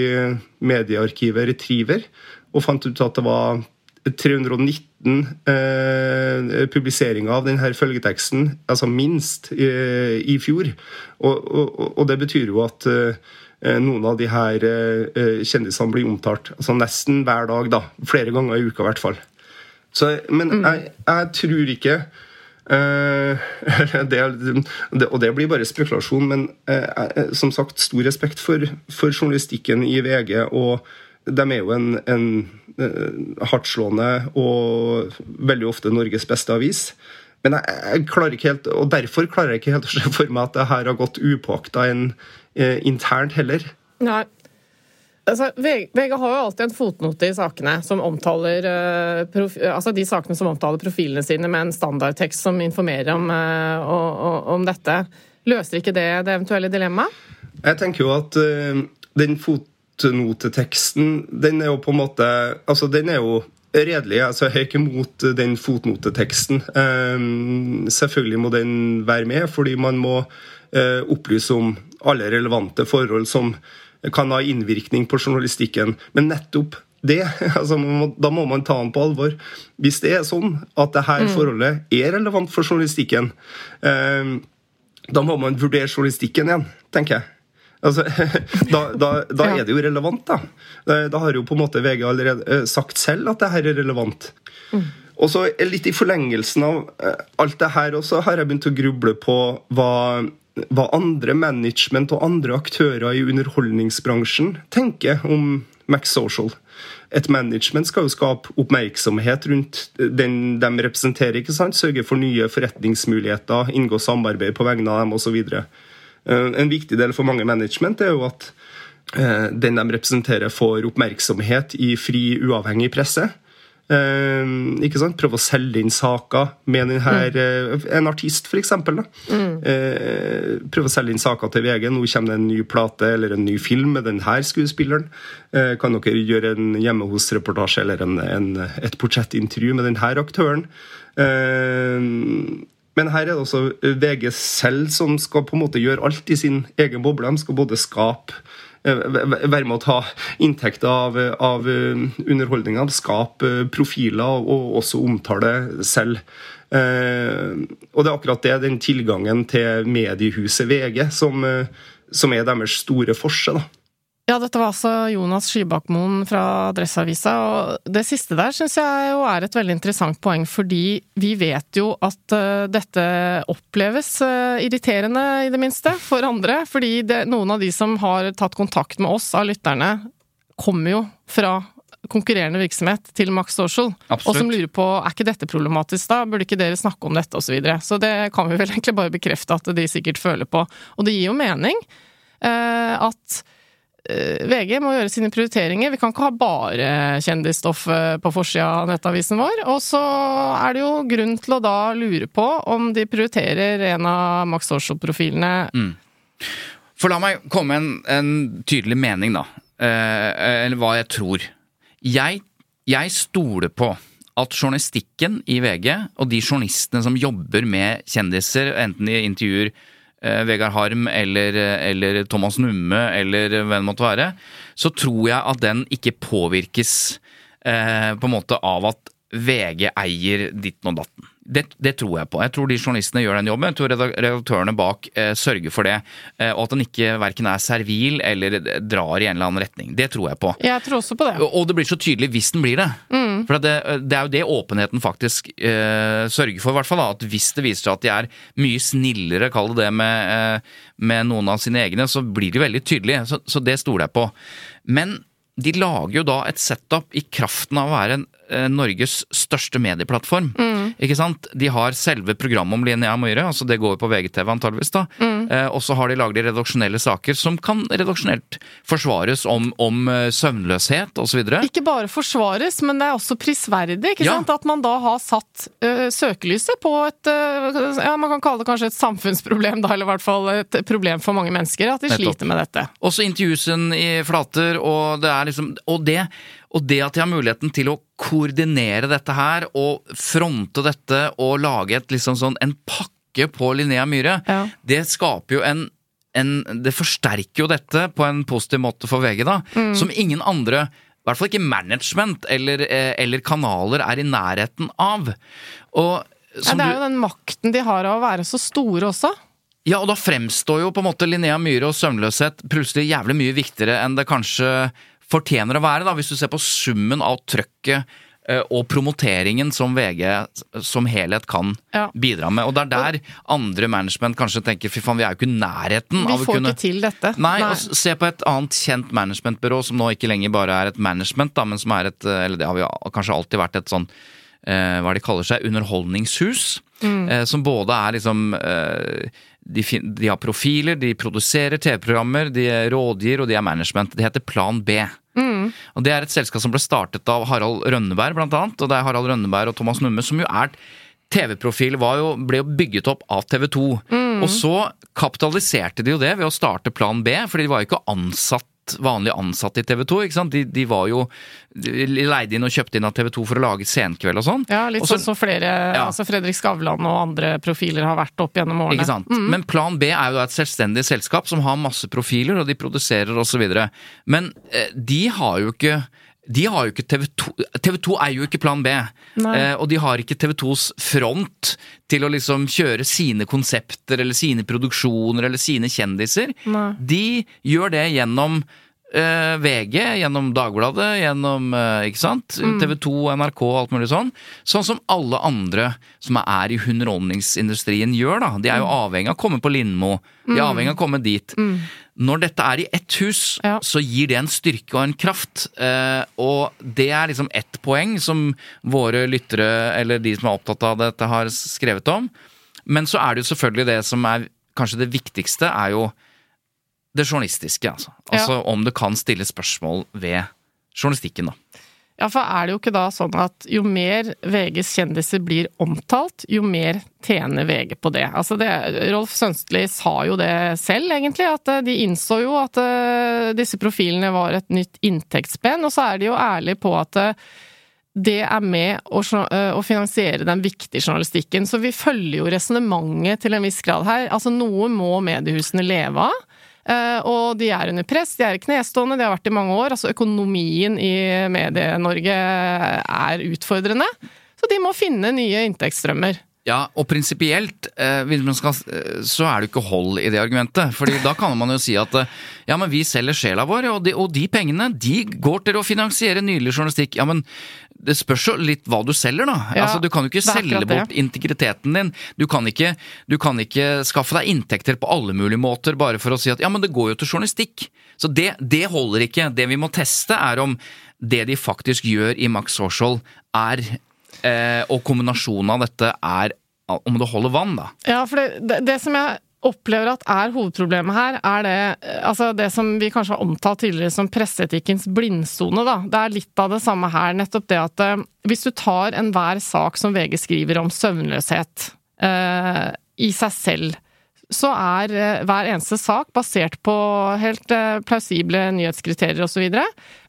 Speaker 4: mediearkivet Retriever og fant ut at det var 319 eh, publiseringer av denne følgeteksten, altså minst, eh, i fjor. Og, og, og, det betyr jo at eh, noen av de her eh, kjendisene blir omtalt altså nesten hver dag, da. Flere ganger i uka, i hvert fall. Så, men mm. jeg, jeg tror ikke Eh, det, det, og det blir bare spekulasjon, men uh, som sagt, stor respekt for, for, journalistikken i VG. Og de er jo en, en uh, hardtslående og veldig ofte Norges beste avis. Men jeg, jeg, klarer ikke helt, og derfor klarer jeg ikke helt å se for meg at det her har gått upåakta en internt heller.
Speaker 1: Nei. Altså, VG har jo alltid en fotnote i sakene som omtaler uh, altså de sakene som omtaler profilene sine med en standardtekst som informerer om, uh, om dette. Løser ikke det det eventuelle dilemmaet?
Speaker 4: Jeg tenker jo at uh, den fotnoteteksten, den er jo på en måte Altså, den er jo redelig. Altså, jeg er ikke mot den fotnoteteksten. selvfølgelig må den være med, fordi man må opplyse om alle relevante forhold som kan ha innvirkning på journalistikken. Men nettopp det, altså, da må man ta den på alvor. Hvis det er sånn at dette mm. forholdet er relevant for journalistikken, eh, da må man vurdere journalistikken igjen, tenker jeg. Altså, da, da, da er det jo relevant, da. Da har jo på en måte VG allerede eh, sagt selv at det her er relevant. Mm. Og så Litt i forlengelsen av eh, alt det her også har jeg begynt å gruble på hva hva andre management og andre aktører i underholdningsbransjen tenker om Max Social. Et management skal jo skape oppmerksomhet rundt den de representerer. ikke sant? Sørge for nye forretningsmuligheter, inngå samarbeid på vegne av dem osv. Eh, en viktig del for mange management er jo at eh, den de representerer, får oppmerksomhet i fri, uavhengig presse. Uh, ikke sant? Prøve å selge inn saker med denne, mm. en artist, f.eks. Mm. Uh, prøve å selge inn saker til VG. Nå kommer det en ny plate eller en ny film med denne skuespilleren. Uh, kan dere gjøre en hjemme hos-reportasje eller en, en, et portrettintervju med denne aktøren? men her er det også VG selv som skal på en måte gjøre alt i sin egen boble. De skal både skape Eh, være med å ta inntekter av, av eh, underholdninga, skape profiler og også omtale selv. Eh, og det er akkurat det, den tilgangen til mediehuset VG, som, som er deres store forse. da.
Speaker 1: Ja, dette var altså Jonas Skybakmoen fra Adresseavisa, og det siste der syns jeg jo er et veldig interessant poeng, fordi vi vet jo at uh, dette oppleves uh, irriterende, i det minste, for andre. Fordi det, noen av de som har tatt kontakt med oss av lytterne, kommer jo fra konkurrerende virksomhet til Max Social, Absolutt. og som lurer på er ikke dette problematisk da, burde ikke dere snakke om dette, osv. Så, videre. så det kan vi vel egentlig bare bekrefte at de sikkert føler på. Og det gir jo mening uh, at Eh, VG må gjøre sine prioriteringer. Vi kan ikke ha bare kjendisstoff eh, på forsida av nettavisen vår. Og så er det jo grunn til å da lure på om de prioriterer en av Max Social-profilene. Mm.
Speaker 2: For la meg komme med en, en, tydelig mening, da. Eh, eller hva jeg tror. Jeg, jeg stoler på at journalistikken i VG, og de journalistene som jobber med kjendiser, enten de intervjuer eh, Vegard Harm eller, eller, Thomas Numme eller hvem det måtte være, så tror jeg at den ikke påvirkes eh, på en måte av at VG eier ditten og datten. Det, det, tror jeg på. Jeg tror de journalistene gjør den jobben. Jeg tror redaktørene bak eh, sørger for det. Eh, og at den ikke verken er servil eller drar i en eller annen retning. Det tror jeg på.
Speaker 1: Jeg tror også på det.
Speaker 2: Og, og det blir så tydelig hvis den blir det. Mm. For det, det, er jo det åpenheten faktisk eh, sørger for, i hvert fall. Da. At hvis det viser seg at de er mye snillere, kall det det, med, eh, med, noen av sine egne, så blir de veldig tydelige. Så, så det stoler jeg på. Men de lager jo da et setup i kraften av å være en, Norges største medieplattform. Mm. Ikke sant? De har selve programmet om Linnea Myhre, altså det går på VGTV antageligvis da. Mm. Eh, og så har de laget redaksjonelle saker som kan redaksjonelt forsvares om, om uh, søvnløshet osv.
Speaker 1: Ikke bare forsvares, men det er også prisverdig ikke ja. sant? at man da har satt uh, søkelyset på et uh, ja, man kan kalle det kanskje et samfunnsproblem, da, eller i hvert fall et problem for mange mennesker. At de Nettopp. sliter med dette.
Speaker 2: Også intervjues i flater, og det er liksom Og det, og det at de har muligheten til å koordinere dette her, og fronte dette, og lage et liksom sånn en pakke på Linnea Myhre, ja. det skaper jo en en, det forsterker jo dette på en positiv måte for VG, da, mm. som ingen andre i hvert fall ikke management eller, eh, eller kanaler er i nærheten av. Og,
Speaker 1: ja, det er jo den makten de har av å være så store også.
Speaker 2: Ja, og da fremstår jo på en måte Linnea Myhre og søvnløshet plutselig jævlig mye viktigere enn det kanskje fortjener å være, da, hvis du ser på summen av trøkket eh, og promoteringen som VG som helhet kan ja. bidra med. Og det er der andre management kanskje tenker fy faen, vi er jo ikke i nærheten
Speaker 1: vi av å kunne Vi får ikke til dette.
Speaker 2: Nei, Nei. Og se på et annet kjent managementbyrå som nå ikke lenger bare er et management, da, men som er et Eller det har vi kanskje alltid vært et sånn eh, hva de kaller seg, underholdningshus. Mm. Eh, som både er liksom eh, de, de har profiler, de produserer TV-programmer, de rådgir, og de er management. Det heter Plan B. Og Det er et selskap som ble startet av Harald Rønneberg, blant annet. Og det er Harald Rønneberg og Thomas Numme som jo er TV-profil ble jo bygget opp av TV 2. Og så kapitaliserte de jo det ved å starte Plan B, fordi de var jo ikke ansatt vanlig ansatte i TV 2. ikke sant? De, de var jo de leide inn og kjøpte inn av TV 2 for å lage Senkveld og sånn.
Speaker 1: Ja, litt sånn som flere altså Fredrik Skavlan og andre profiler har vært opp gjennom årene.
Speaker 2: Ikke sant? Men Plan B er jo da et selvstendig selskap som har masse profiler, og de produserer osv. Men eh, de har jo ikke de har jo ikke TV 2 TV 2 er jo ikke Plan B. Eh, og de har ikke TV 2s front til å liksom kjøre sine konsepter eller sine produksjoner eller sine kjendiser.
Speaker 1: Nei.
Speaker 2: De gjør det gjennom eh, VG, gjennom Dagbladet, gjennom eh, ikke sant? TV 2, NRK og alt mulig sånn. Sånn som alle andre som er i underholdningsindustrien gjør, da. De er jo avhengig av å komme på Lindmo. De er avhengig av å komme dit. Når dette er i ett hus,
Speaker 1: Ja.
Speaker 2: så gir det en styrke og en kraft. Eh, og det er liksom ett poeng som våre lyttere, eller de som er opptatt av dette, har skrevet om. Men så er det jo selvfølgelig det som er kanskje det viktigste, er jo det journalistiske. Altså, altså om det kan stilles spørsmål ved journalistikken, da.
Speaker 1: Ja, for er det jo ikke da sånn at jo mer VGs kjendiser blir omtalt, jo mer tjener VG på det. Altså det Rolf Sønstli sa jo det selv, egentlig, at eh, de innså jo at eh, disse profilene var et nytt inntektsspenn, og så er de jo ærlige på at eh, det er med å, å finansiere den viktige journalistikken. Så vi følger jo resonnementet til en viss grad her. Altså noe må mediehusene leve av. Eh, og de er under press, de er knestående, de har vært i mange år. Altså økonomien i Medie-Norge er utfordrende. Så de må finne nye inntektsstrømmer.
Speaker 2: Ja, og prinsipielt eh, eh, så er det ikke hold i det argumentet. Fordi da kan man jo si at eh, ja, men vi selger sjela vår, og de, og de pengene de går til å finansiere nylig journalistikk. Ja, men det spørs jo litt hva du selger, da.
Speaker 1: Ja,
Speaker 2: altså, du kan jo ikke selge bort integriteten din. Du kan, ikke, du kan ikke skaffe deg inntekter på alle mulige måter bare for å si at ja, men det går jo til journalistikk. Så det, det holder ikke. Det vi må teste, er om det de faktisk gjør i Max Social, er eh, Og kombinasjonen av dette er om det holder vann, da.
Speaker 1: Ja, for det, det, det som jeg opplever at er hovedproblemet her, er det, altså det som vi kanskje har omtalt tidligere som presseetikkens blindsone. Da. Det er litt av det samme her. Nettopp det at eh, hvis du tar enhver sak som VG skriver om søvnløshet eh, i seg selv, så er eh, hver eneste sak basert på helt eh, plausible nyhetskriterier osv.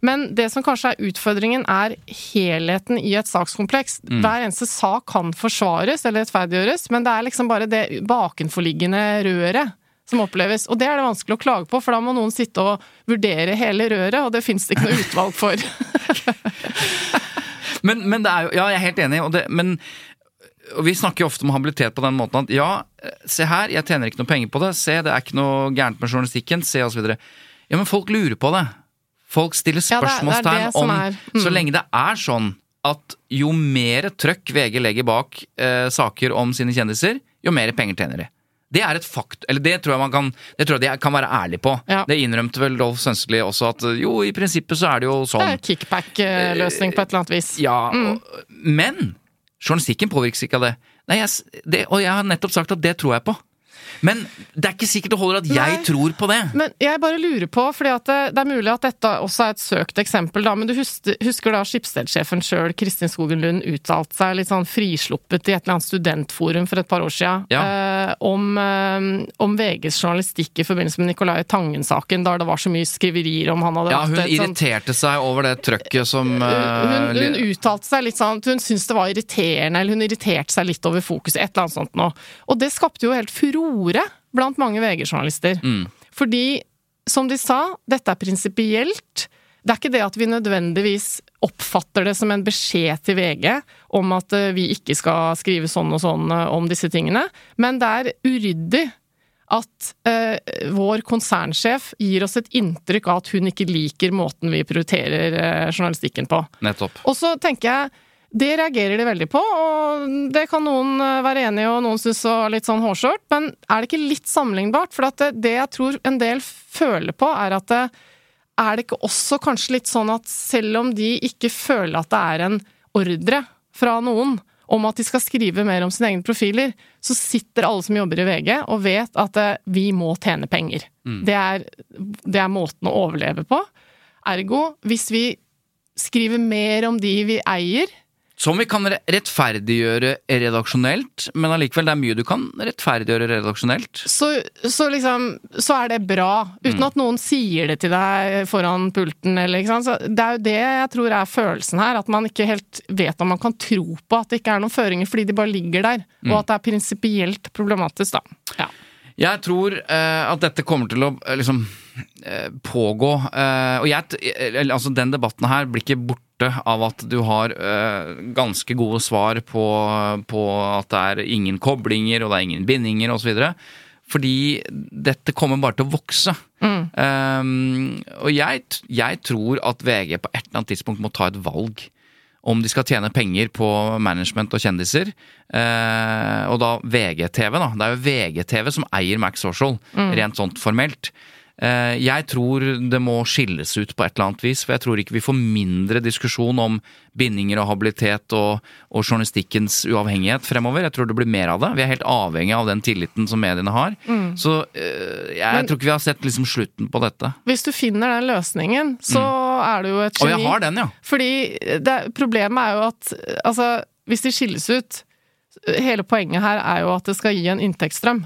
Speaker 1: Men det som kanskje er utfordringen, er helheten i et sakskompleks. Hver eneste sak kan forsvares eller rettferdiggjøres, men det er liksom bare det bakenforliggende røret som oppleves. Og det er det vanskelig å klage på, for da må noen sitte og vurdere hele røret, og det fins det ikke noe utvalg for.
Speaker 2: Men, men det er jo Ja, jeg er helt enig, det, men og vi snakker jo ofte om habilitet på den måten at ja, se her, jeg tjener ikke noe penger på det, se, det er ikke noe gærent med journalistikken, se, videre. Ja, men folk lurer på det. Folk stiller
Speaker 1: er- er
Speaker 2: spørsmålstegn
Speaker 1: ja,
Speaker 2: om
Speaker 1: mm.
Speaker 2: Så lenge det er sånn at jo mer trøkk VG legger bak eh, saker om sine kjendiser, jo mer penger tjener de. Det er et fakt, eller det tror jeg man kan Det tror jeg de kan være ærlig på.
Speaker 1: Ja.
Speaker 2: Det innrømte vel Rolf Sønsteli også, at jo, i prinsippet så er det jo sånn.
Speaker 1: Det er kickback-løsning på et eller annet vis.
Speaker 2: Ja,
Speaker 1: Mm.
Speaker 2: og, men journalistikken påvirkes ikke av det. Nei, jeg, det. Og jeg har nettopp sagt at det tror jeg på. Men det er ikke sikkert det holder at jeg
Speaker 1: Nei.
Speaker 2: tror på det.
Speaker 1: Men jeg bare lurer på, fordi at det, det er mulig at dette også er et søkt eksempel, da, men du husker, husker da Skipsstedsjefen sjøl, Kristin Skogen Lund, uttalte seg litt sånn frisluppet i et eller annet studentforum for et par år siden
Speaker 2: Ja.
Speaker 1: eh, om, eh, om VGs journalistikk i forbindelse med Nicolai Tangen-saken, da det var så mye skriverier om han hadde
Speaker 2: Ja, hun
Speaker 1: et sånt-
Speaker 2: irriterte seg over det trøkket som
Speaker 1: hun,
Speaker 2: eh,
Speaker 1: hun uttalte seg litt sånn at hun syntes det var irriterende, eller hun irriterte seg litt over fokuset, et eller annet sånt noe. Og det skapte jo helt furore blant mange VG-journalister.
Speaker 2: Mm.
Speaker 1: Fordi, som de sa, dette er prinsipielt. Det er ikke det at vi nødvendigvis oppfatter det som en beskjed til VG om at eh, vi ikke skal skrive sånn og sånn eh, om disse tingene, men det er uryddig at eh, vår konsernsjef gir oss et inntrykk av at hun ikke liker måten vi prioriterer eh, journalistikken på.
Speaker 2: Nettopp.
Speaker 1: Og så tenker jeg det reagerer de veldig på, og det kan noen eh, være enig i, og noen synes var litt sånn hårsårt, men er det ikke litt sammenlignbart? For at det, det jeg tror en del føler på, er at det, er det ikke også kanskje litt sånn at selv om de ikke føler at det er en ordre fra noen om at de skal skrive mer om sine egne profiler, så sitter alle som jobber i VG og vet at eh, vi må tjene penger. Det, er, det er måten å overleve på. Ergo, hvis vi skriver mer om de vi eier,
Speaker 2: Som vi kan rettferdiggjøre redaksjonelt, men allikevel, det er mye du kan rettferdiggjøre redaksjonelt.
Speaker 1: så, så liksom Så er det bra. Uten at noen sier det til deg foran pulten, eller ikke sant. Så det er jo det jeg tror er følelsen her. At man ikke helt vet om man kan tro på at det ikke er noen føringer fordi de bare ligger der. Og at det er prinsipielt problematisk, da. Ja.
Speaker 2: Jeg tror eh, at dette kommer til å eh, liksom pågå. eh, og jeg, eh, altså Den debatten her blir ikke borte av at du har eh, ganske gode svar på, på at det er ingen koblinger og det er ingen bindinger osv. Fordi dette kommer bare til å vokse. Um, og jeg, jeg tror at VG på et eller annet tidspunkt må ta et valg. Om de skal tjene penger på management og kjendiser. Uh, og da VGTV, da. Det er jo VGTV som eier Max Social, rent sånt formelt. Eh, jeg tror det må skilles ut på et eller annet vis, for jeg tror ikke vi får mindre diskusjon om bindinger og habilitet og, og journalistikkens uavhengighet fremover. Jeg tror det blir mer av det. Vi er helt avhengig av den tilliten som mediene har. Så eh, jeg
Speaker 1: Men-
Speaker 2: tror ikke vi har sett liksom slutten på dette.
Speaker 1: Hvis du finner den løsningen, så er du jo et
Speaker 2: Og
Speaker 1: geni.
Speaker 2: jeg har den, ja.
Speaker 1: Fordi det, problemet er jo at altså, hvis de skilles ut Hele poenget her er jo at det skal gi en inntektsstrøm.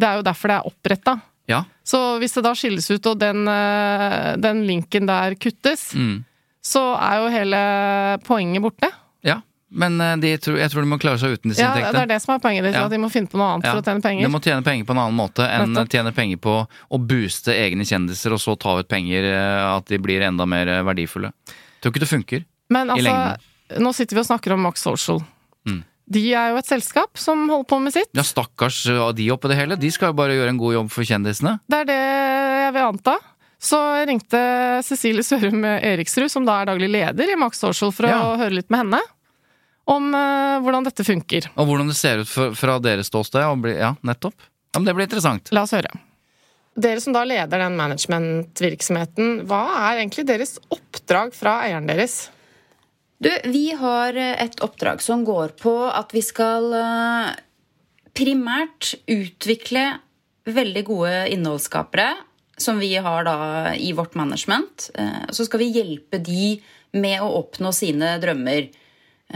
Speaker 1: Det er jo derfor det er oppretta.
Speaker 2: Ja.
Speaker 1: Så hvis det da skilles ut, og den, eh, den linken der kuttes,
Speaker 2: Mm.
Speaker 1: så er jo hele poenget borte.
Speaker 2: ja. Men eh, tror, jeg tror de må klare seg uten disse
Speaker 1: Ja, det er det som er poenget ditt,
Speaker 2: Ja.
Speaker 1: at de må finne på noe annet
Speaker 2: Ja,
Speaker 1: for å tjene penger.
Speaker 2: De må tjene penger på en annen måte enn
Speaker 1: Nettopp.
Speaker 2: tjene penger på å booste egne kjendiser og så ta ut penger, eh, at de blir enda mer verdifulle. verdifulle. Tror ikke det funker.
Speaker 1: Men
Speaker 2: i
Speaker 1: altså,
Speaker 2: lengden.
Speaker 1: nå sitter vi og snakker om Max Social. De er jo et selskap som holder på med sitt.
Speaker 2: Ja, stakkars av de oppi det hele. De skal jo bare gjøre en god jobb for kjendisene.
Speaker 1: Det er det jeg vil anta. Så jeg ringte Cecilie Sørum Eriksrud, som da er daglig leder i Max Social, for
Speaker 2: Ja.
Speaker 1: å høre litt med henne om uh, hvordan dette funker.
Speaker 2: Og hvordan det ser ut for, fra deres ståsted. Ja, nettopp. Ja, men det blir interessant.
Speaker 1: La oss høre. Dere som da leder den managementvirksomheten, hva er egentlig deres oppdrag fra eieren deres?
Speaker 5: Du, vi har et oppdrag som går på at vi skal eh, primært utvikle veldig gode innholdsskapere, som vi har da i vårt management. Eh, Så skal vi hjelpe de med å oppnå sine drømmer.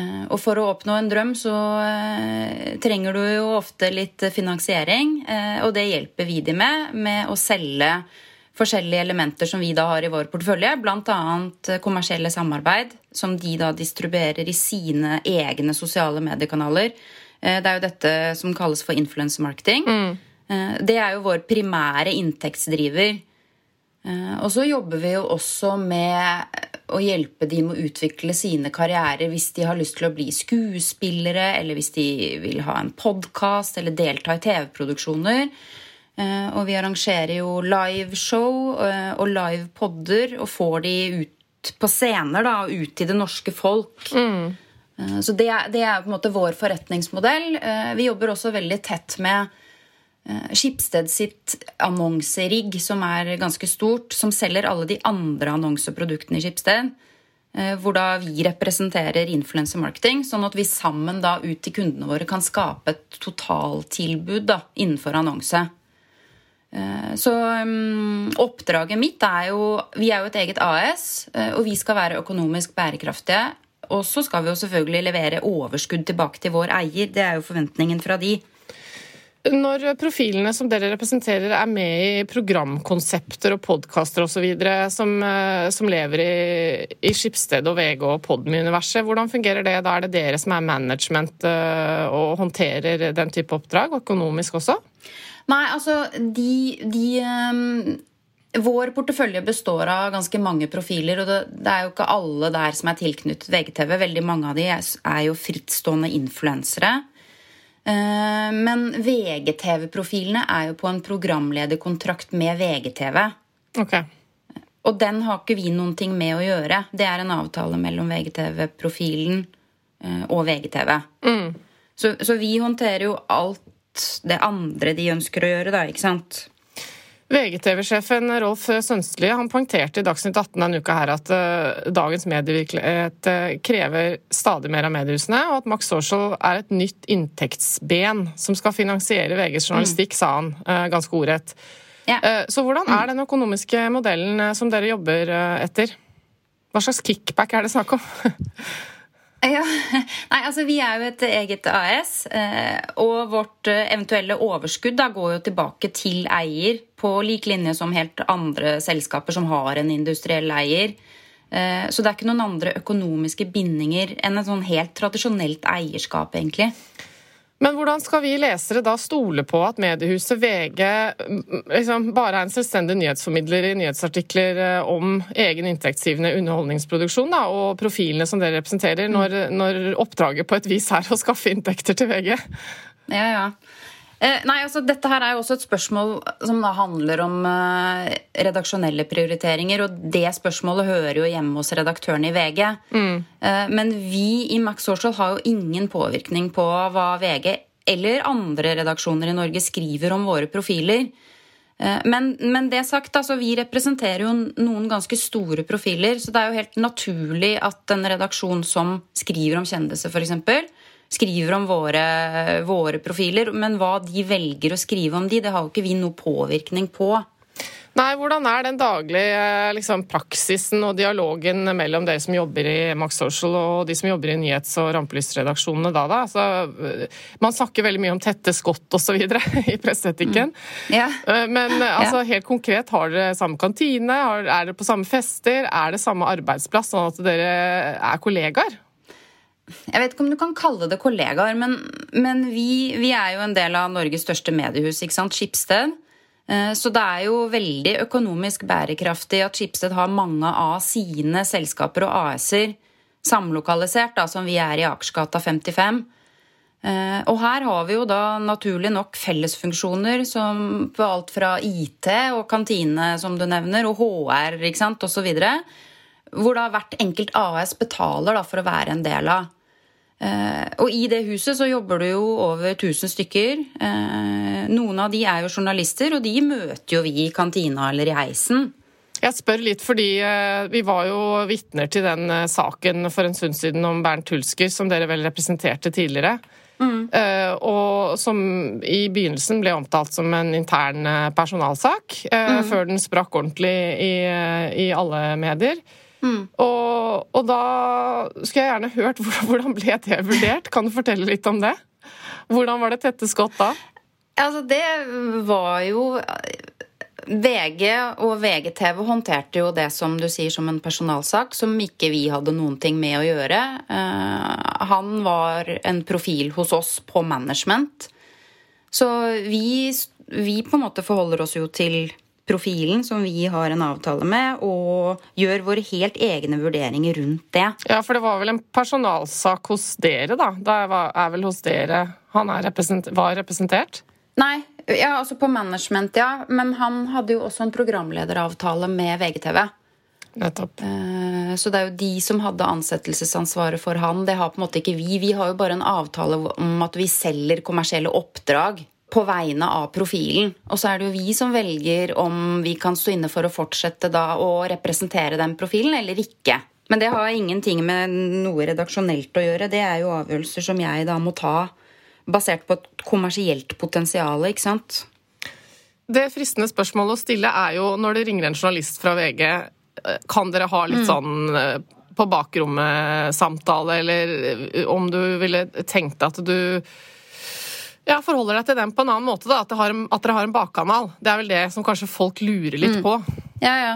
Speaker 5: Eh, Og for å oppnå en drøm så eh, trenger du jo ofte litt finansiering, eh, og det hjelper vi de med, med å selge forskjellige elementer som vi da har i vår portefølje, bl.a. kommersielle samarbeid, som de da distribuerer i sine egne sosiale mediekanaler. Eh, Det er jo dette som kalles for influence marketing. Mm. Det er jo vår primære inntektsdriver. Eh, Og så jobber vi jo også med å hjelpe de med å utvikle sine karrierer hvis de har lyst til å bli skuespillere, eller hvis de vil ha en podkast eller delta i TV-produksjoner. Eh, Og vi arrangerer jo liveshow eh, og livepodder og får de ut på scener da, og ut til det norske folk. Mm. Så det er, det er på en måte vår forretningsmodell. Eh, Vi jobber også veldig tett med Skipsted sitt annonserigg, som er ganske stort, som selger alle de andre annonseproduktene i Schibsted. eh, Hvor da vi representerer influencer marketing, sånn at vi sammen da ut til kundene våre kan skape et totaltilbud da, innenfor annonse. Eh, Så mm, oppdraget mitt er jo Vi er jo et eget AS, eh, og vi skal være økonomisk bærekraftige. Og så skal vi jo selvfølgelig levere overskudd tilbake til vår eier. Det er jo forventningen fra de.
Speaker 1: Når profilene som dere representerer er med i programkonsepter og podkaster osv. Som, eh, som lever i, i Skipsted og VG og Podmy-universet, hvordan fungerer det? Da er det dere som er management og håndterer den type oppdrag, økonomisk også?
Speaker 5: Nei, altså de, de ehm, Vår portefølje består av ganske mange profiler, og det, er jo ikke alle der som er tilknyttet VGTV. Veldig mange av de er, jo frittstående influensere. Eh, men VGTV-profilene er jo på en programlederkontrakt med VGTV.
Speaker 1: Ok.
Speaker 5: Og den har ikke vi noen ting med å gjøre. Det er en avtale mellom VGTV-profilen eh, og VGTV. Så, så vi håndterer jo alt det andre de ønsker å gjøre, da, ikke sant?
Speaker 1: VGTV-sjefen Rolf Sønstli han poengterte i Dagsnytt 18 denne uka her at uh, dagens medievirkelighet uh, krever stadig mer av mediehusene, og at Max Social er et nytt inntektsben som skal finansiere VGs journalistikk, mm. sa han uh, ganske ordrett. Ja. Så hvordan er den økonomiske modellen som dere jobber etter? Hva slags kickback er det snakk om?
Speaker 5: Ja, nei, altså Vi er jo et eget AS, eh, og vårt eh, eventuelle overskudd da går jo tilbake til eier, på lik linje som helt andre selskaper som har en industriell eier. Eh, så det er ikke noen andre økonomiske bindinger enn et sånn helt tradisjonelt eierskap, egentlig.
Speaker 1: Men hvordan skal vi lesere da stole på at mediehuset VG mm, liksom bare er en selvstendig nyhetsformidler i nyhetsartikler eh, om egen inntektsgivende underholdningsproduksjon da, og profilene som dere representerer, når, når oppdraget på et vis er å skaffe inntekter til VG?
Speaker 5: Ja, ja. Eh, nei, altså Dette her er jo også et spørsmål som da handler om uh, redaksjonelle prioriteringer. Og det spørsmålet hører jo hjemme hos redaktørene i VG. Mm. Uh, men vi i Max Social har jo ingen påvirkning på hva VG eller andre redaksjoner i Norge skriver om våre profiler. Uh, men, men, det sagt, altså, vi representerer jo noen ganske store profiler. Så det er jo helt naturlig at en redaksjon som skriver om kjendiser, f.eks., skriver om våre, våre, profiler. Men hva de velger å skrive om de, det har jo ikke vi noe påvirkning på.
Speaker 1: Nei, Hvordan er den daglige liksom, praksisen og dialogen mellom dere som jobber i Max Social og de som jobber i nyhets- og rampelysredaksjonene da? da? Altså, man snakker veldig mye om tette skott osv. i presseetikken. Mm. Eh, men altså, helt konkret, har dere samme kantine? Er dere på samme fester? Er det samme arbeidsplass, sånn at dere er kollegaer?
Speaker 5: Jeg vet ikke om du kan kalle det kollegaer, men, men vi, vi, er jo en del av Norges største mediehus, ikke sant? Skipsted. Eh, så det er jo veldig økonomisk bærekraftig at Skipsted har mange av sine selskaper og AS-er samlokalisert, da, som vi er i Akersgata 55. Eh, og her har vi jo da naturlig nok fellesfunksjoner som på alt fra IT og kantine, som du nevner, og HR ikke sant, osv. Hvor da hvert enkelt AS betaler da, for å være en del av. Uh, og i det huset så jobber det jo over 1000 stykker. Uh, noen av de er jo journalister, og de møter jo vi i kantina eller i heisen.
Speaker 1: Jeg spør litt fordi uh, vi var jo vitner til den saken for en stund siden om Bernt Hulsker, som dere vel representerte tidligere. Mm. og som i begynnelsen ble omtalt som en intern personalsak, mm. før den sprakk ordentlig i, i alle medier. Mm. Og, og, da skulle jeg gjerne hørt hvordan ble det vurdert? Kan du fortelle litt om det? Hvordan var det tette skott da?
Speaker 5: Altså, det var jo VG og VGTV håndterte jo det som du sier som en personalsak, som ikke vi hadde noen ting med å gjøre. Uh, han var en profil hos oss på management. Så vi, vi på en måte forholder oss jo til profilen som vi har en avtale med, og gjør våre helt egne vurderinger rundt det.
Speaker 1: Ja, for det var vel en personalsak hos dere, da? Det er vel hos dere han represent var representert?
Speaker 5: Nei, ja, altså på management, ja. Men han hadde jo også en programlederavtale med VGTV.
Speaker 1: Nettopp.
Speaker 5: Eh, så det er jo de som hadde ansettelsesansvaret for han. Det har på en måte ikke vi. Vi har jo bare en avtale om at vi selger kommersielle oppdrag på vegne av profilen. Og så er det jo vi som velger om vi kan stå inne for å fortsette da å representere den profilen eller ikke. Men det har ingenting med noe redaksjonelt å gjøre. Det er jo avgjørelser som jeg da må ta basert på et kommersielt potensial, ikke sant.
Speaker 1: Det fristende spørsmålet å stille er jo når det ringer en journalist fra VG, eh, kan dere ha litt mm. sånn eh, på bakrommet-samtale, eller eh, om du ville tenkt at du ja, forholder deg til den på en annen måte, da. At, har, at, dere har en bakkanal. Det er vel det som kanskje folk lurer litt mm. på.
Speaker 5: Ja, ja.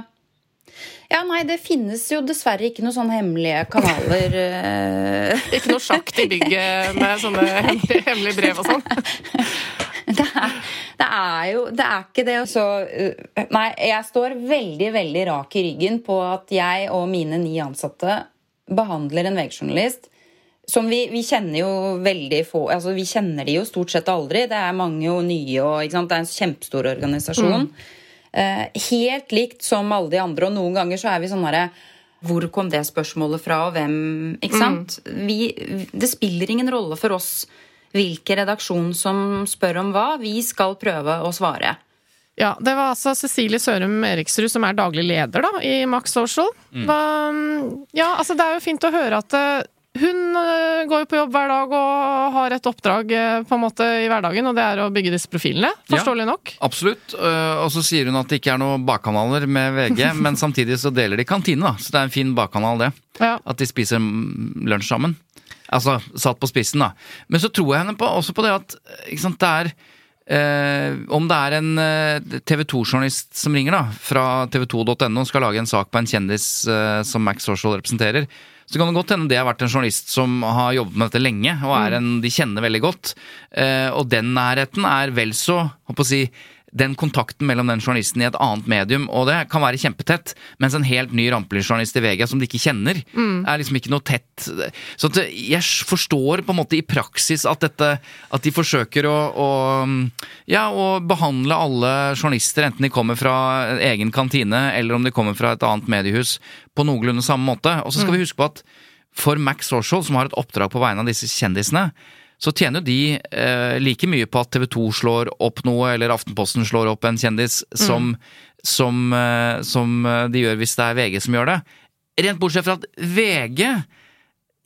Speaker 5: Ja, nei, det finnes jo dessverre ikke noen sånne hemmelige kanaler.
Speaker 1: Eh. ikke noe sjakt i bygget med sånne hemmelige, hemmelige brev og sånn?
Speaker 5: Det er, det er, jo Det er ikke det. Så eh, Nei, jeg står veldig, veldig rak i ryggen på at jeg og mine ni ansatte behandler en VG-journalist som vi, vi, kjenner jo veldig få altså Vi kjenner de jo stort sett aldri. Det er mange og nye, og det er en kjempestor organisasjon. Mm. Eh, helt likt som alle de andre, og noen ganger så er vi sånn herre Hvor kom det spørsmålet fra, og hvem Ikke mm. sant? Mm. Vi, det spiller ingen rolle for oss hvilken redaksjon som spør om hva. Vi skal prøve å svare.
Speaker 1: Ja, det var altså Cecilie Sørum Eriksrud som er daglig leder da, i Max Social. Hva, ja, altså det er jo fint å høre at eh, hun eh, går jo på jobb hver dag og har et oppdrag eh, på en måte i hverdagen, og det er å bygge disse profilene. Forståelig nok.
Speaker 2: Absolutt. øh, Og så sier hun at det ikke er noen bakkanaler med VG, men samtidig så deler de kantine, da. Så det er en fin bakkanal, det.
Speaker 1: Ja.
Speaker 2: At de spiser lunsj sammen. Altså satt på spissen, da. Men så tror jeg henne på, også på det at sant, det er eh, Om det er en eh, TV 2-journalist som ringer, da, fra tv2.no og skal lage en sak på en kjendis eh, som Max Social representerer, så kan det godt hende det har vært en journalist som har jobbet med dette lenge, og er en de kjenner veldig godt. Eh, og den nærheten er vel så, håper å si, den kontakten mellom den journalisten i et annet medium, og det kan være kjempetett, mens en helt ny rampelysjournalist i VG som de ikke kjenner, er liksom ikke noe tett. Så jeg forstår på en måte i praksis at dette At de forsøker å, å ja, å behandle alle journalister, enten de kommer fra egen kantine eller om de kommer fra et annet mediehus, på noenlunde samme måte. Og så skal vi huske på at for Max Social, som har et oppdrag på vegne av disse kjendisene, så tjener jo de eh, like mye på at TV 2 slår opp noe, eller Aftenposten slår opp en kjendis, som, som, eh, som eh, de gjør hvis det er VG som gjør det. Rent bortsett fra at VG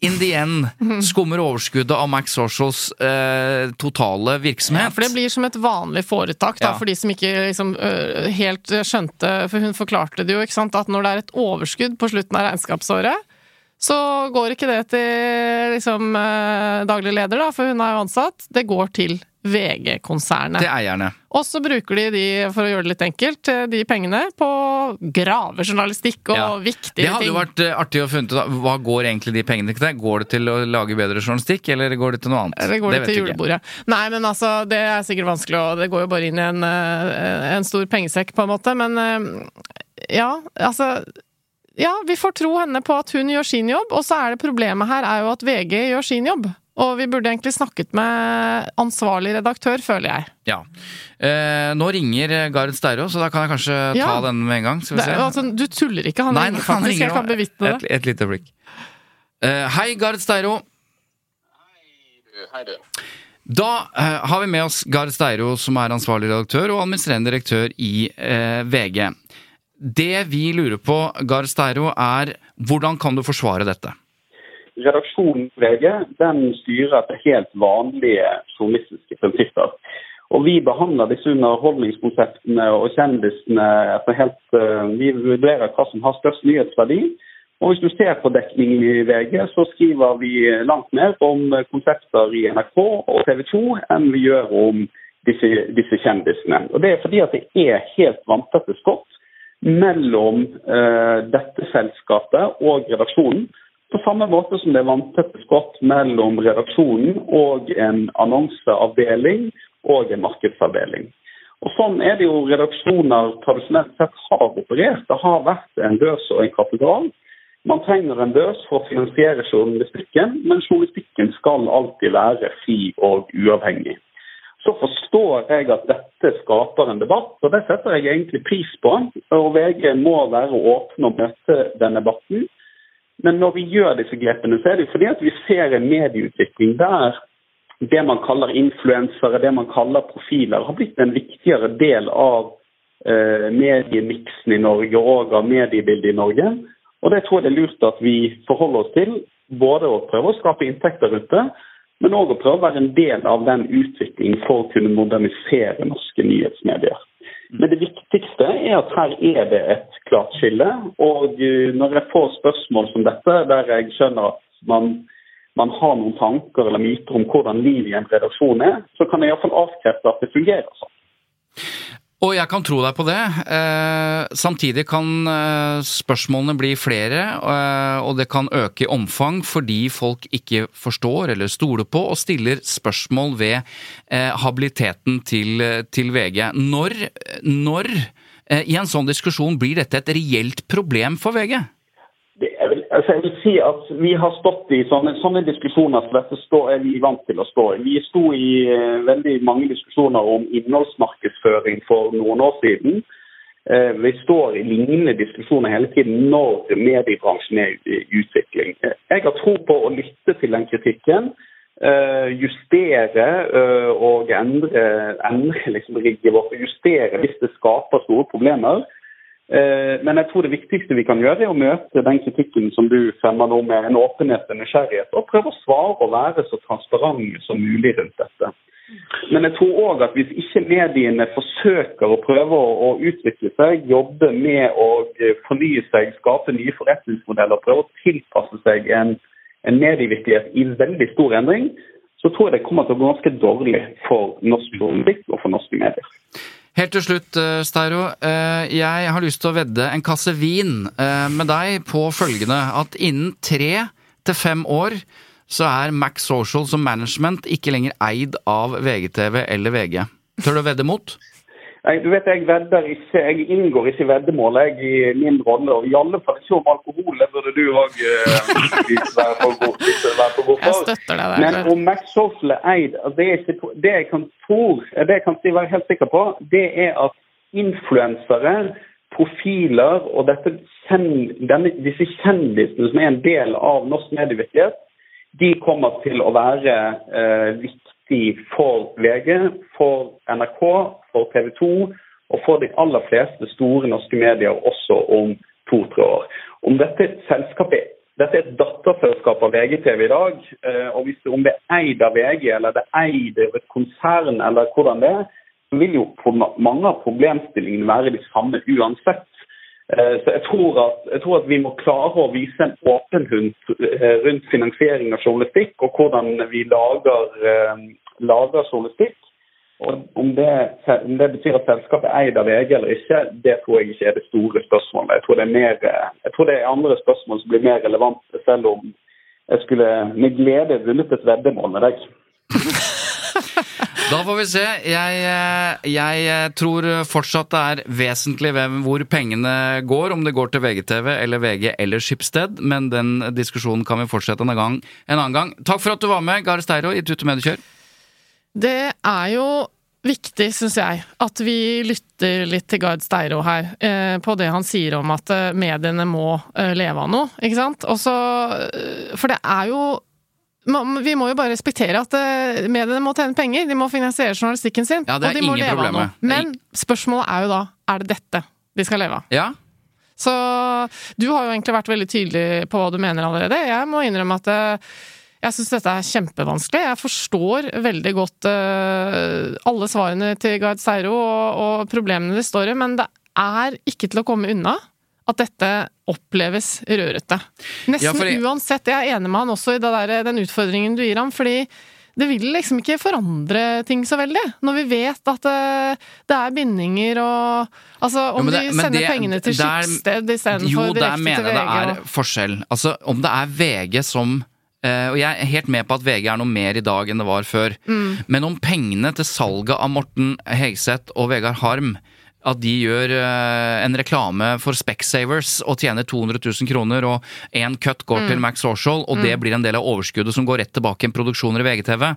Speaker 2: in the end skummer overskuddet av Max Socials eh, totale virksomhet.
Speaker 1: Ja, for det blir som et vanlig foretak, da,
Speaker 2: Ja.
Speaker 1: for de som ikke liksom, øh, helt skjønte For hun forklarte det jo, ikke sant, at når det er et overskudd på slutten av regnskapsåret, så går ikke det til liksom, øh, daglig leder, da, for hun er jo ansatt. Det går til VG-konsernet.
Speaker 2: Til eierne.
Speaker 1: Og så bruker de de, for å gjøre det litt enkelt, de pengene på gravejournalistikk og
Speaker 2: Ja.
Speaker 1: viktige
Speaker 2: Det hadde jo vært eh, artig å funnet ut hva går egentlig de pengene til. Går det til å lage bedre journalistikk, eller går det til noe annet?
Speaker 1: Eller går det,
Speaker 2: det
Speaker 1: til
Speaker 2: julebordet? ikke.
Speaker 1: Nei, men altså, det er sikkert vanskelig, og det går jo bare inn i en, eh, en stor pengesekk, på en måte, men eh, ja, altså Ja, vi får tro henne på at hun gjør sin jobb, og så er det problemet her er jo at VG gjør sin jobb. Og vi burde egentlig snakket med ansvarlig redaktør, føler jeg.
Speaker 2: Ja. Eh, nå ringer Gareth Steiro, så da kan jeg kanskje ta
Speaker 1: Ja.
Speaker 2: den med en gang. Skal vi
Speaker 1: Det,
Speaker 2: se.
Speaker 1: altså, du tuller ikke, han
Speaker 2: Nei,
Speaker 1: ringer
Speaker 2: han
Speaker 1: faktisk. Jeg kan bevitne det.
Speaker 2: et lite blikk. Eh, hei, Gareth Steiro.
Speaker 6: Hei, du.
Speaker 2: Da eh, har vi med oss Gareth Steiro, som er ansvarlig redaktør og administrerende direktør i eh, VG. Det vi lurer på, Gahr Steiro, er hvordan kan du forsvare dette?
Speaker 6: Redaksjonen VG den styrer etter helt vanlige journalistiske prinsipper. Og vi behandler disse underholdningskonseptene og kjendisene etter helt eh, Vi vurderer hva som har størst nyhetsverdi. Og hvis du ser på dekningen i VG, så skriver vi langt mer om konsepter i NRK og TV 2 enn vi gjør om disse, disse kjendisene. Og det er fordi at det er helt vanntette skott mellom eh, dette selskapet og redaksjonen. På samme måte som det er vanntette skott mellom redaksjonen og en annonseavdeling og en markedsavdeling. Og Sånn er det jo redaksjoner tradisjonelt sett har operert. Det har vært en børs og en katedral. Man trenger en børs for å finansiere journalistikken, men journalistikken skal alltid være fri og uavhengig. Så forstår jeg at dette skaper en debatt, og det setter jeg egentlig pris på. Og VG må være åpne og møte den debatten. Men når vi gjør disse grepene, så er det fordi at vi ser en medieutvikling der det man kaller influensere, det man kaller profiler, har blitt en viktigere del av eh, mediemiksen i Norge og av mediebildet i Norge. Og det tror jeg det er lurt at vi forholder oss til. Både å prøve å skape inntekter rundt det, men òg å prøve å være en del av den utviklingen for å kunne modernisere norske nyhetsmedier. Men det viktigste er at her er det et klart skille. Og eh, når jeg får spørsmål som dette, der jeg skjønner at man, man har noen tanker eller myter om hvordan livet i en redaksjon er, så kan jeg iallfall avkrefte at det fungerer sånn.
Speaker 2: Og jeg kan tro deg på det. Eh, samtidig kan eh, spørsmålene bli flere, eh, og det kan øke i omfang fordi folk ikke forstår eller stoler på og stiller spørsmål ved habiliteten til, til VG. Når, når i en sånn diskusjon blir dette et reelt problem for VG?
Speaker 6: Altså jeg vil si at Vi har stått i sånne, sånne diskusjoner som dette stå, er vi vant til å stå i. Vi sto i uh, veldig mange diskusjoner om innholdsmarkedsføring for noen år siden. Uh, vi står i lignende diskusjoner hele tiden når mediebransjen er i utvikling. Eh, Jeg har tro på å lytte til den kritikken Uh, justere og endre, endre liksom, rigget vårt justere hvis det skaper store problemer. Eh, Men jeg tror det viktigste vi kan gjøre, er å møte den kritikken som du fremmer nå med en åpenhet og nysgjerrighet, og prøve å svare og være så transparent som mulig rundt dette. Men jeg tror òg at hvis ikke mediene forsøker å prøve å, utvikle seg, jobbe med å eh, fornye seg, skape nye forretningsmodeller, prøve å tilpasse seg en, en medievirkelighet i veldig stor endring, så tror jeg det kommer til å gå ganske dårlig for norsk journalistikk og for norske medier.
Speaker 2: Helt til slutt, eh, Steiro. eh, Jeg har lyst til å vedde en kasse vin eh, med deg på følgende at innen tre til fem år så er Max Social som management ikke lenger eid av VGTV eller VG. Tør du å vedde mot?
Speaker 6: Nei, du vet, Jeg vedder ikke, jeg inngår ikke veddemål jeg, i min rolle. og I alle fall ikke om alkohol. Det burde du òg være på god for
Speaker 1: Jeg.
Speaker 6: Men om Max Social er eid det, ikke, det jeg kan for, det jeg kan være helt sikker på, det er at influensere, profiler og dette, denne, disse kjendisene som er en del av norsk medievirkelighet, de kommer til å være eh, viktig for VG, for NRK, for TV 2 og for de aller fleste store norske medier også om to-tre år. Om dette selskapet dette er et datterselskap av VGTV i dag. eh, og hvis, Om det er eid av VG eller det er eid av et konsern, eller hvordan det er, så vil jo mange av problemstillingene være de samme uansett. Eh, Så jeg tror, at, jeg tror at vi må klare å vise en åpen hund eh, rundt finansiering av journalistikk, og hvordan vi lager, lager journalistikk. Og om det, om det betyr at selskapet er eid av VG eller ikke, det tror jeg ikke er det store spørsmålet. Jeg tror det er, mer, jeg tror det er andre spørsmål som blir mer relevante, selv om jeg skulle med glede vunnet et veddemål med deg.
Speaker 2: Da får vi se. Jeg, jeg tror fortsatt det er vesentlig hvem, hvor pengene går, om det går til VGTV eller VG eller Skipsted, men den diskusjonen kan vi fortsette en, gang, en annen gang. Takk for at du var med, Gare Steiro, i Tut og Mediekjør.
Speaker 1: Det er jo viktig, syns jeg, at vi lytter litt til Gard Steiro her, eh, på det han sier om at eh, mediene må eh, leve av noe, ikke sant? Også, For det er jo vi må jo bare respektere at mediene må tjene penger. De må finansiere journalistikken sin.
Speaker 2: Ja,
Speaker 1: og de må leve av noe. Men spørsmålet er jo da er det dette de skal leve av.
Speaker 2: Ja?
Speaker 1: Så du har jo egentlig vært veldig tydelig på hva du mener allerede. Jeg må innrømme at jeg syns dette er kjempevanskelig. Jeg forstår veldig godt uh, alle svarene til Gard Seiro og, og problemene de står i, men det er ikke til å komme unna at dette oppleves rørete. Nesten
Speaker 2: Ja, fordi-
Speaker 1: uansett. Jeg er enig med han også i det der, den utfordringen du gir ham, fordi det vil liksom ikke forandre ting så veldig, når vi vet at eh, det er bindinger og Altså, om
Speaker 2: jo, det-
Speaker 1: de sender
Speaker 2: det-
Speaker 1: pengene til
Speaker 2: skipssted
Speaker 1: istedenfor
Speaker 2: direkte
Speaker 1: til
Speaker 2: VG
Speaker 1: direkte til
Speaker 2: mener jeg det er forskjell. Altså, om det er VG som Og jeg er helt med på at VG er noe mer i dag enn det var før.
Speaker 1: Mm.
Speaker 2: Men om pengene til salget av Morten Hegseth og Vegard Harm at de gjør eh, en reklame for Specsavers og tjener 200 000 kroner, og én cut går
Speaker 1: Mm.
Speaker 2: til Max Social, og det
Speaker 1: Mm.
Speaker 2: blir en del av overskuddet som går rett tilbake i produksjoner i VGTV.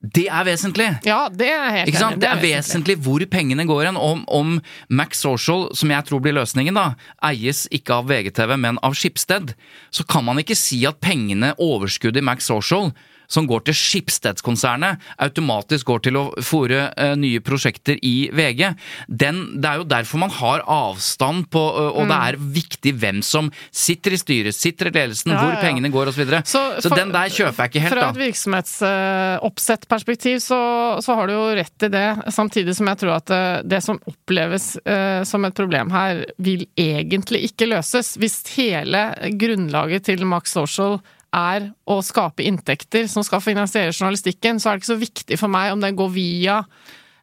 Speaker 2: Det er vesentlig!
Speaker 1: Ja, det er helt enig i.
Speaker 2: Det er vesentlig hvor pengene går hen. Om, om Max Social, som jeg tror blir løsningen, da, eies ikke av VGTV, men av Skipsted, så kan man ikke si at pengene, overskuddet i Max Social, som går til Skipsstedskonsernet, automatisk går til å fòre eh, nye prosjekter i VG. Den, det er jo derfor man har avstand på, og og det
Speaker 1: Mm.
Speaker 2: er viktig hvem som sitter i styret, sitter i ledelsen,
Speaker 1: Ja,
Speaker 2: hvor
Speaker 1: ja, ja.
Speaker 2: pengene går osv. Så, så,
Speaker 1: for-
Speaker 2: den der kjøper jeg ikke helt,
Speaker 1: Fra
Speaker 2: da.
Speaker 1: et virksomhetsoppsett-perspektiv så, så har du jo rett i det, samtidig som jeg tror at eh, det som oppleves eh, som et problem her, vil egentlig ikke løses. Hvis hele grunnlaget til Max Social er å skape inntekter som skal finansiere journalistikken, så er det ikke så viktig for meg om den går via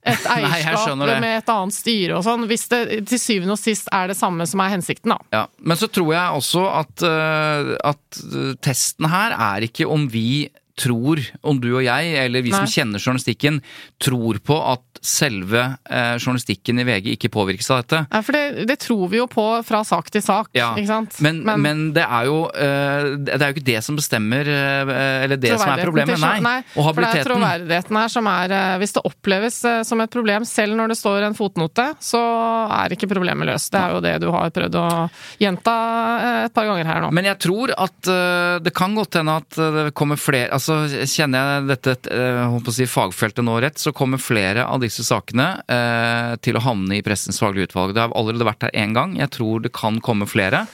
Speaker 1: et eierskap
Speaker 2: Nei,
Speaker 1: med et annet styre og sånn, hvis det til syvende og sist er det samme som er hensikten, da.
Speaker 2: Ja, Men så tror jeg også at, øh, at øh, testen her er ikke om vi tror, om du og jeg, eller vi som kjenner journalistikken, tror på at selve eh, journalistikken i VG ikke påvirkes av dette.
Speaker 1: Ja, for det, det tror vi jo på fra sak til sak,
Speaker 2: Ja,
Speaker 1: ikke sant?
Speaker 2: Men, men, det er jo eh, Det er jo ikke det som bestemmer eh, Eller det som er problemet. Nei.
Speaker 1: Nei.
Speaker 2: og habiliteten.
Speaker 1: For det er troverdigheten her som er eh, Hvis det oppleves eh, som et problem selv når det står en fotnote, så er ikke problemet løst. Det er jo det du har prøvd å gjenta eh, et par ganger her nå.
Speaker 2: Men jeg tror at det kan godt hende at det kommer flere Altså så kjenner jeg dette eh, å si, fagfeltet nå rett, så kommer flere av disse sakene eh, til å havne i Pressens faglige utvalg. Det har allerede vært her én gang. Jeg tror det kan komme flere.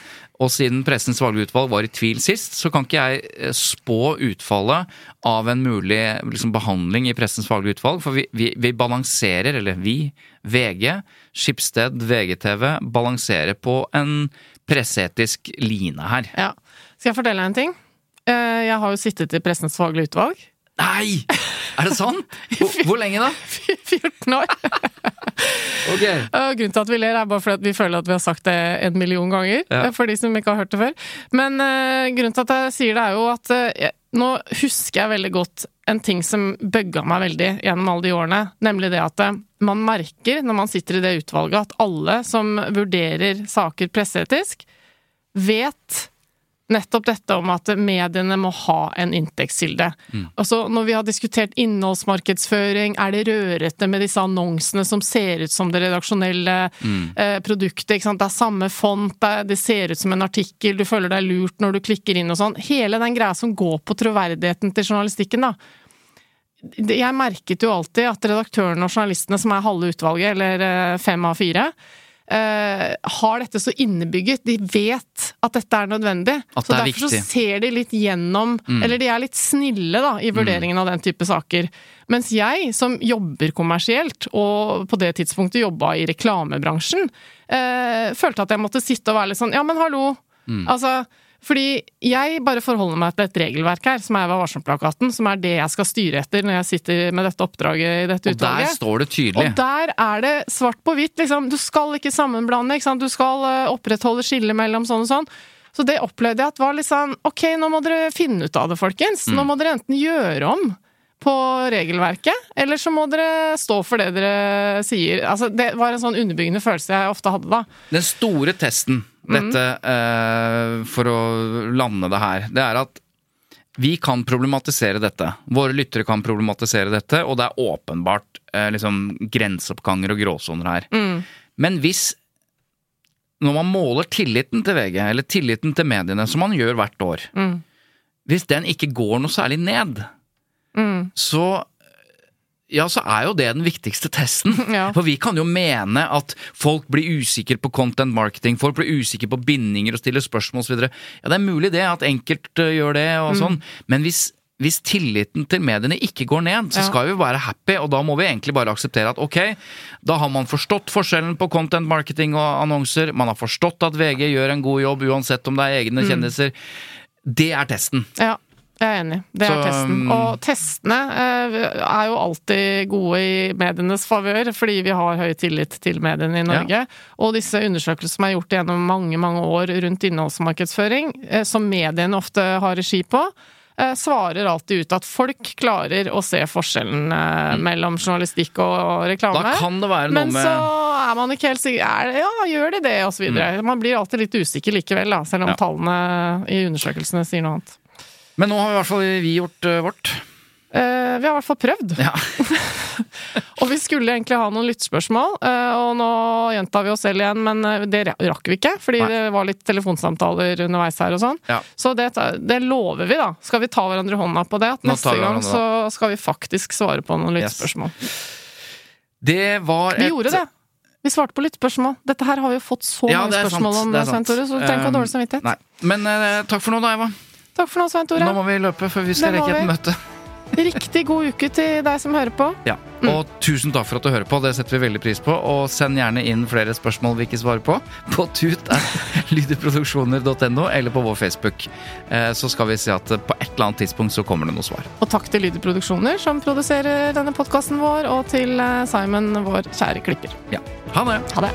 Speaker 2: Og siden Pressens faglige utvalg var i tvil sist, så kan ikke jeg eh, spå utfallet av en mulig liksom, behandling i Pressens faglige utvalg. For vi, vi, vi balanserer, eller vi, VG, Skipsted, VGTV, balanserer på en presseetisk line her.
Speaker 1: Ja. Skal jeg fortelle deg en ting? Eh, Jeg har jo sittet i Pressens faglige utvalg.
Speaker 2: Nei! Er det sant? Hvor, hvor lenge da?
Speaker 1: 14 år.
Speaker 2: Ok.
Speaker 1: Grunnen til at vi ler, er bare fordi vi føler at vi har sagt det en million ganger.
Speaker 2: Ja.
Speaker 1: eh, For de som ikke har hørt det før. Men eh, grunnen til at jeg sier det, er jo at jeg, nå husker jeg veldig godt en ting som bugga meg veldig gjennom alle de årene. Nemlig det at man merker når man sitter i det utvalget, at alle som vurderer saker presseetisk, vet nettopp dette om at mediene må ha en inntektskilde. Altså, når vi har diskutert innholdsmarkedsføring, er det rørete med disse annonsene som ser ut som det redaksjonelle eh, produktet? Det er samme font, det, det ser ut som en artikkel, du føler deg lurt når du klikker inn og sånn. Hele den greia som går på troverdigheten til journalistikken, da. Jeg merket jo alltid at redaktørene og journalistene, som er halve utvalget, eller eh, fem av fire, eh, har dette så innebygget. De vet at dette er nødvendig.
Speaker 2: At
Speaker 1: så
Speaker 2: det er
Speaker 1: derfor så ser de litt gjennom Eller de er litt snille da, i vurderingen av den type saker. Mens jeg, som jobber kommersielt, og på det tidspunktet jobba i reklamebransjen, eh, følte at jeg måtte sitte og være litt sånn Ja, men hallo! Altså, fordi jeg bare forholder meg til et regelverk her, som er Vær varsom-plakaten, som er det jeg skal styre etter når jeg sitter med dette oppdraget i dette
Speaker 2: Og der står det tydelig.
Speaker 1: Og der er det svart på hvitt, liksom. Du skal ikke sammenblande, ikke sant. Du skal eh, opprettholde skillet mellom sånn og sånn. Så det opplevde jeg at var litt sånn Ok, nå må dere finne ut av det, folkens. Nå må dere enten gjøre om på regelverket, eller så må dere stå for det dere sier. Altså, det var en sånn underbyggende følelse jeg ofte hadde da.
Speaker 2: Den store testen, dette eh, for å lande det her, det er at vi kan problematisere dette. Våre lyttere kan problematisere dette, og det er åpenbart uh, liksom grenseoppganger og gråsoner her. Men hvis når man måler tilliten til VG, eller tilliten til mediene, som man gjør hvert år, hvis den ikke går noe særlig ned, så ja, så er jo det den viktigste testen.
Speaker 1: Ja.
Speaker 2: For vi kan jo mene at folk blir usikre på content marketing, folk blir usikre på bindinger og stiller spørsmål osv. Ja, det er mulig det, at enkelte gjør det og sånn, men hvis hvis tilliten til mediene ikke går ned, så
Speaker 1: Ja.
Speaker 2: skal vi være happy, og da må vi egentlig bare akseptere at ok, da har man forstått forskjellen på content marketing og annonser, man har forstått at VG gjør en god jobb uansett om det er egne kjendiser. Det er testen.
Speaker 1: Ja, jeg er enig. Det er
Speaker 2: Så,
Speaker 1: testen.
Speaker 2: um,
Speaker 1: Og testene eh, er jo alltid gode i medienes favør, fordi vi har høy tillit til mediene i Norge. Og disse undersøkelsene som er gjort gjennom mange mange år rundt innholdsmarkedsføring, eh, som mediene ofte har regi på, eh, svarer alltid ut at folk klarer å se forskjellen eh, mellom journalistikk og reklame.
Speaker 2: Mm. Da kan det være noe med...
Speaker 1: Men så er man ikke helt sikker er Ja, gjør de det? Og så videre. Man blir alltid litt usikker likevel, da, selv om
Speaker 2: Mm. Ja.
Speaker 1: tallene i undersøkelsene sier noe annet.
Speaker 2: Men nå har vi i hvert fall vi gjort uh, vårt.
Speaker 1: Uh, vi har i hvert fall prøvd.
Speaker 2: Ja.
Speaker 1: Og vi skulle egentlig ha noen lyttspørsmål, uh, og nå gjentar vi oss selv igjen, men det rakk vi ikke, fordi
Speaker 2: Nei.
Speaker 1: det var litt telefonsamtaler underveis her og sånn.
Speaker 2: Ja.
Speaker 1: Så det, det lover vi, da. Skal vi ta hverandre hånda på det? At
Speaker 2: Nå
Speaker 1: neste gang så skal vi faktisk svare på noen
Speaker 2: Yes.
Speaker 1: lyttspørsmål.
Speaker 2: Det var
Speaker 1: Vi gjorde det. Vi svarte på lyttspørsmål. Dette her har vi jo fått så
Speaker 2: Ja,
Speaker 1: mange spørsmål
Speaker 2: sant,
Speaker 1: om, Svein. Tore, så tenk ha
Speaker 2: Um,
Speaker 1: dårlig samvittighet.
Speaker 2: Nei. Men takk for nå, da, Eva.
Speaker 1: Takk for nå, Svein Tore.
Speaker 2: Nå må vi løpe, for vi skal rekke et møte.
Speaker 1: Riktig god uke til deg som hører på.
Speaker 2: Ja. Og tusen takk for at du hører på, det setter vi veldig pris på. Og send gjerne inn flere spørsmål vi ikke svarer på, på tut.lydeproduksjoner.no eller på vår Facebook. Eh, Så skal vi si at på et eller annet tidspunkt så kommer det noe svar.
Speaker 1: Og takk til Lydeproduksjoner, som produserer denne podkasten vår, og til eh, Simon, vår kjære klipper.
Speaker 2: Ja. Ha det!
Speaker 1: Ha det.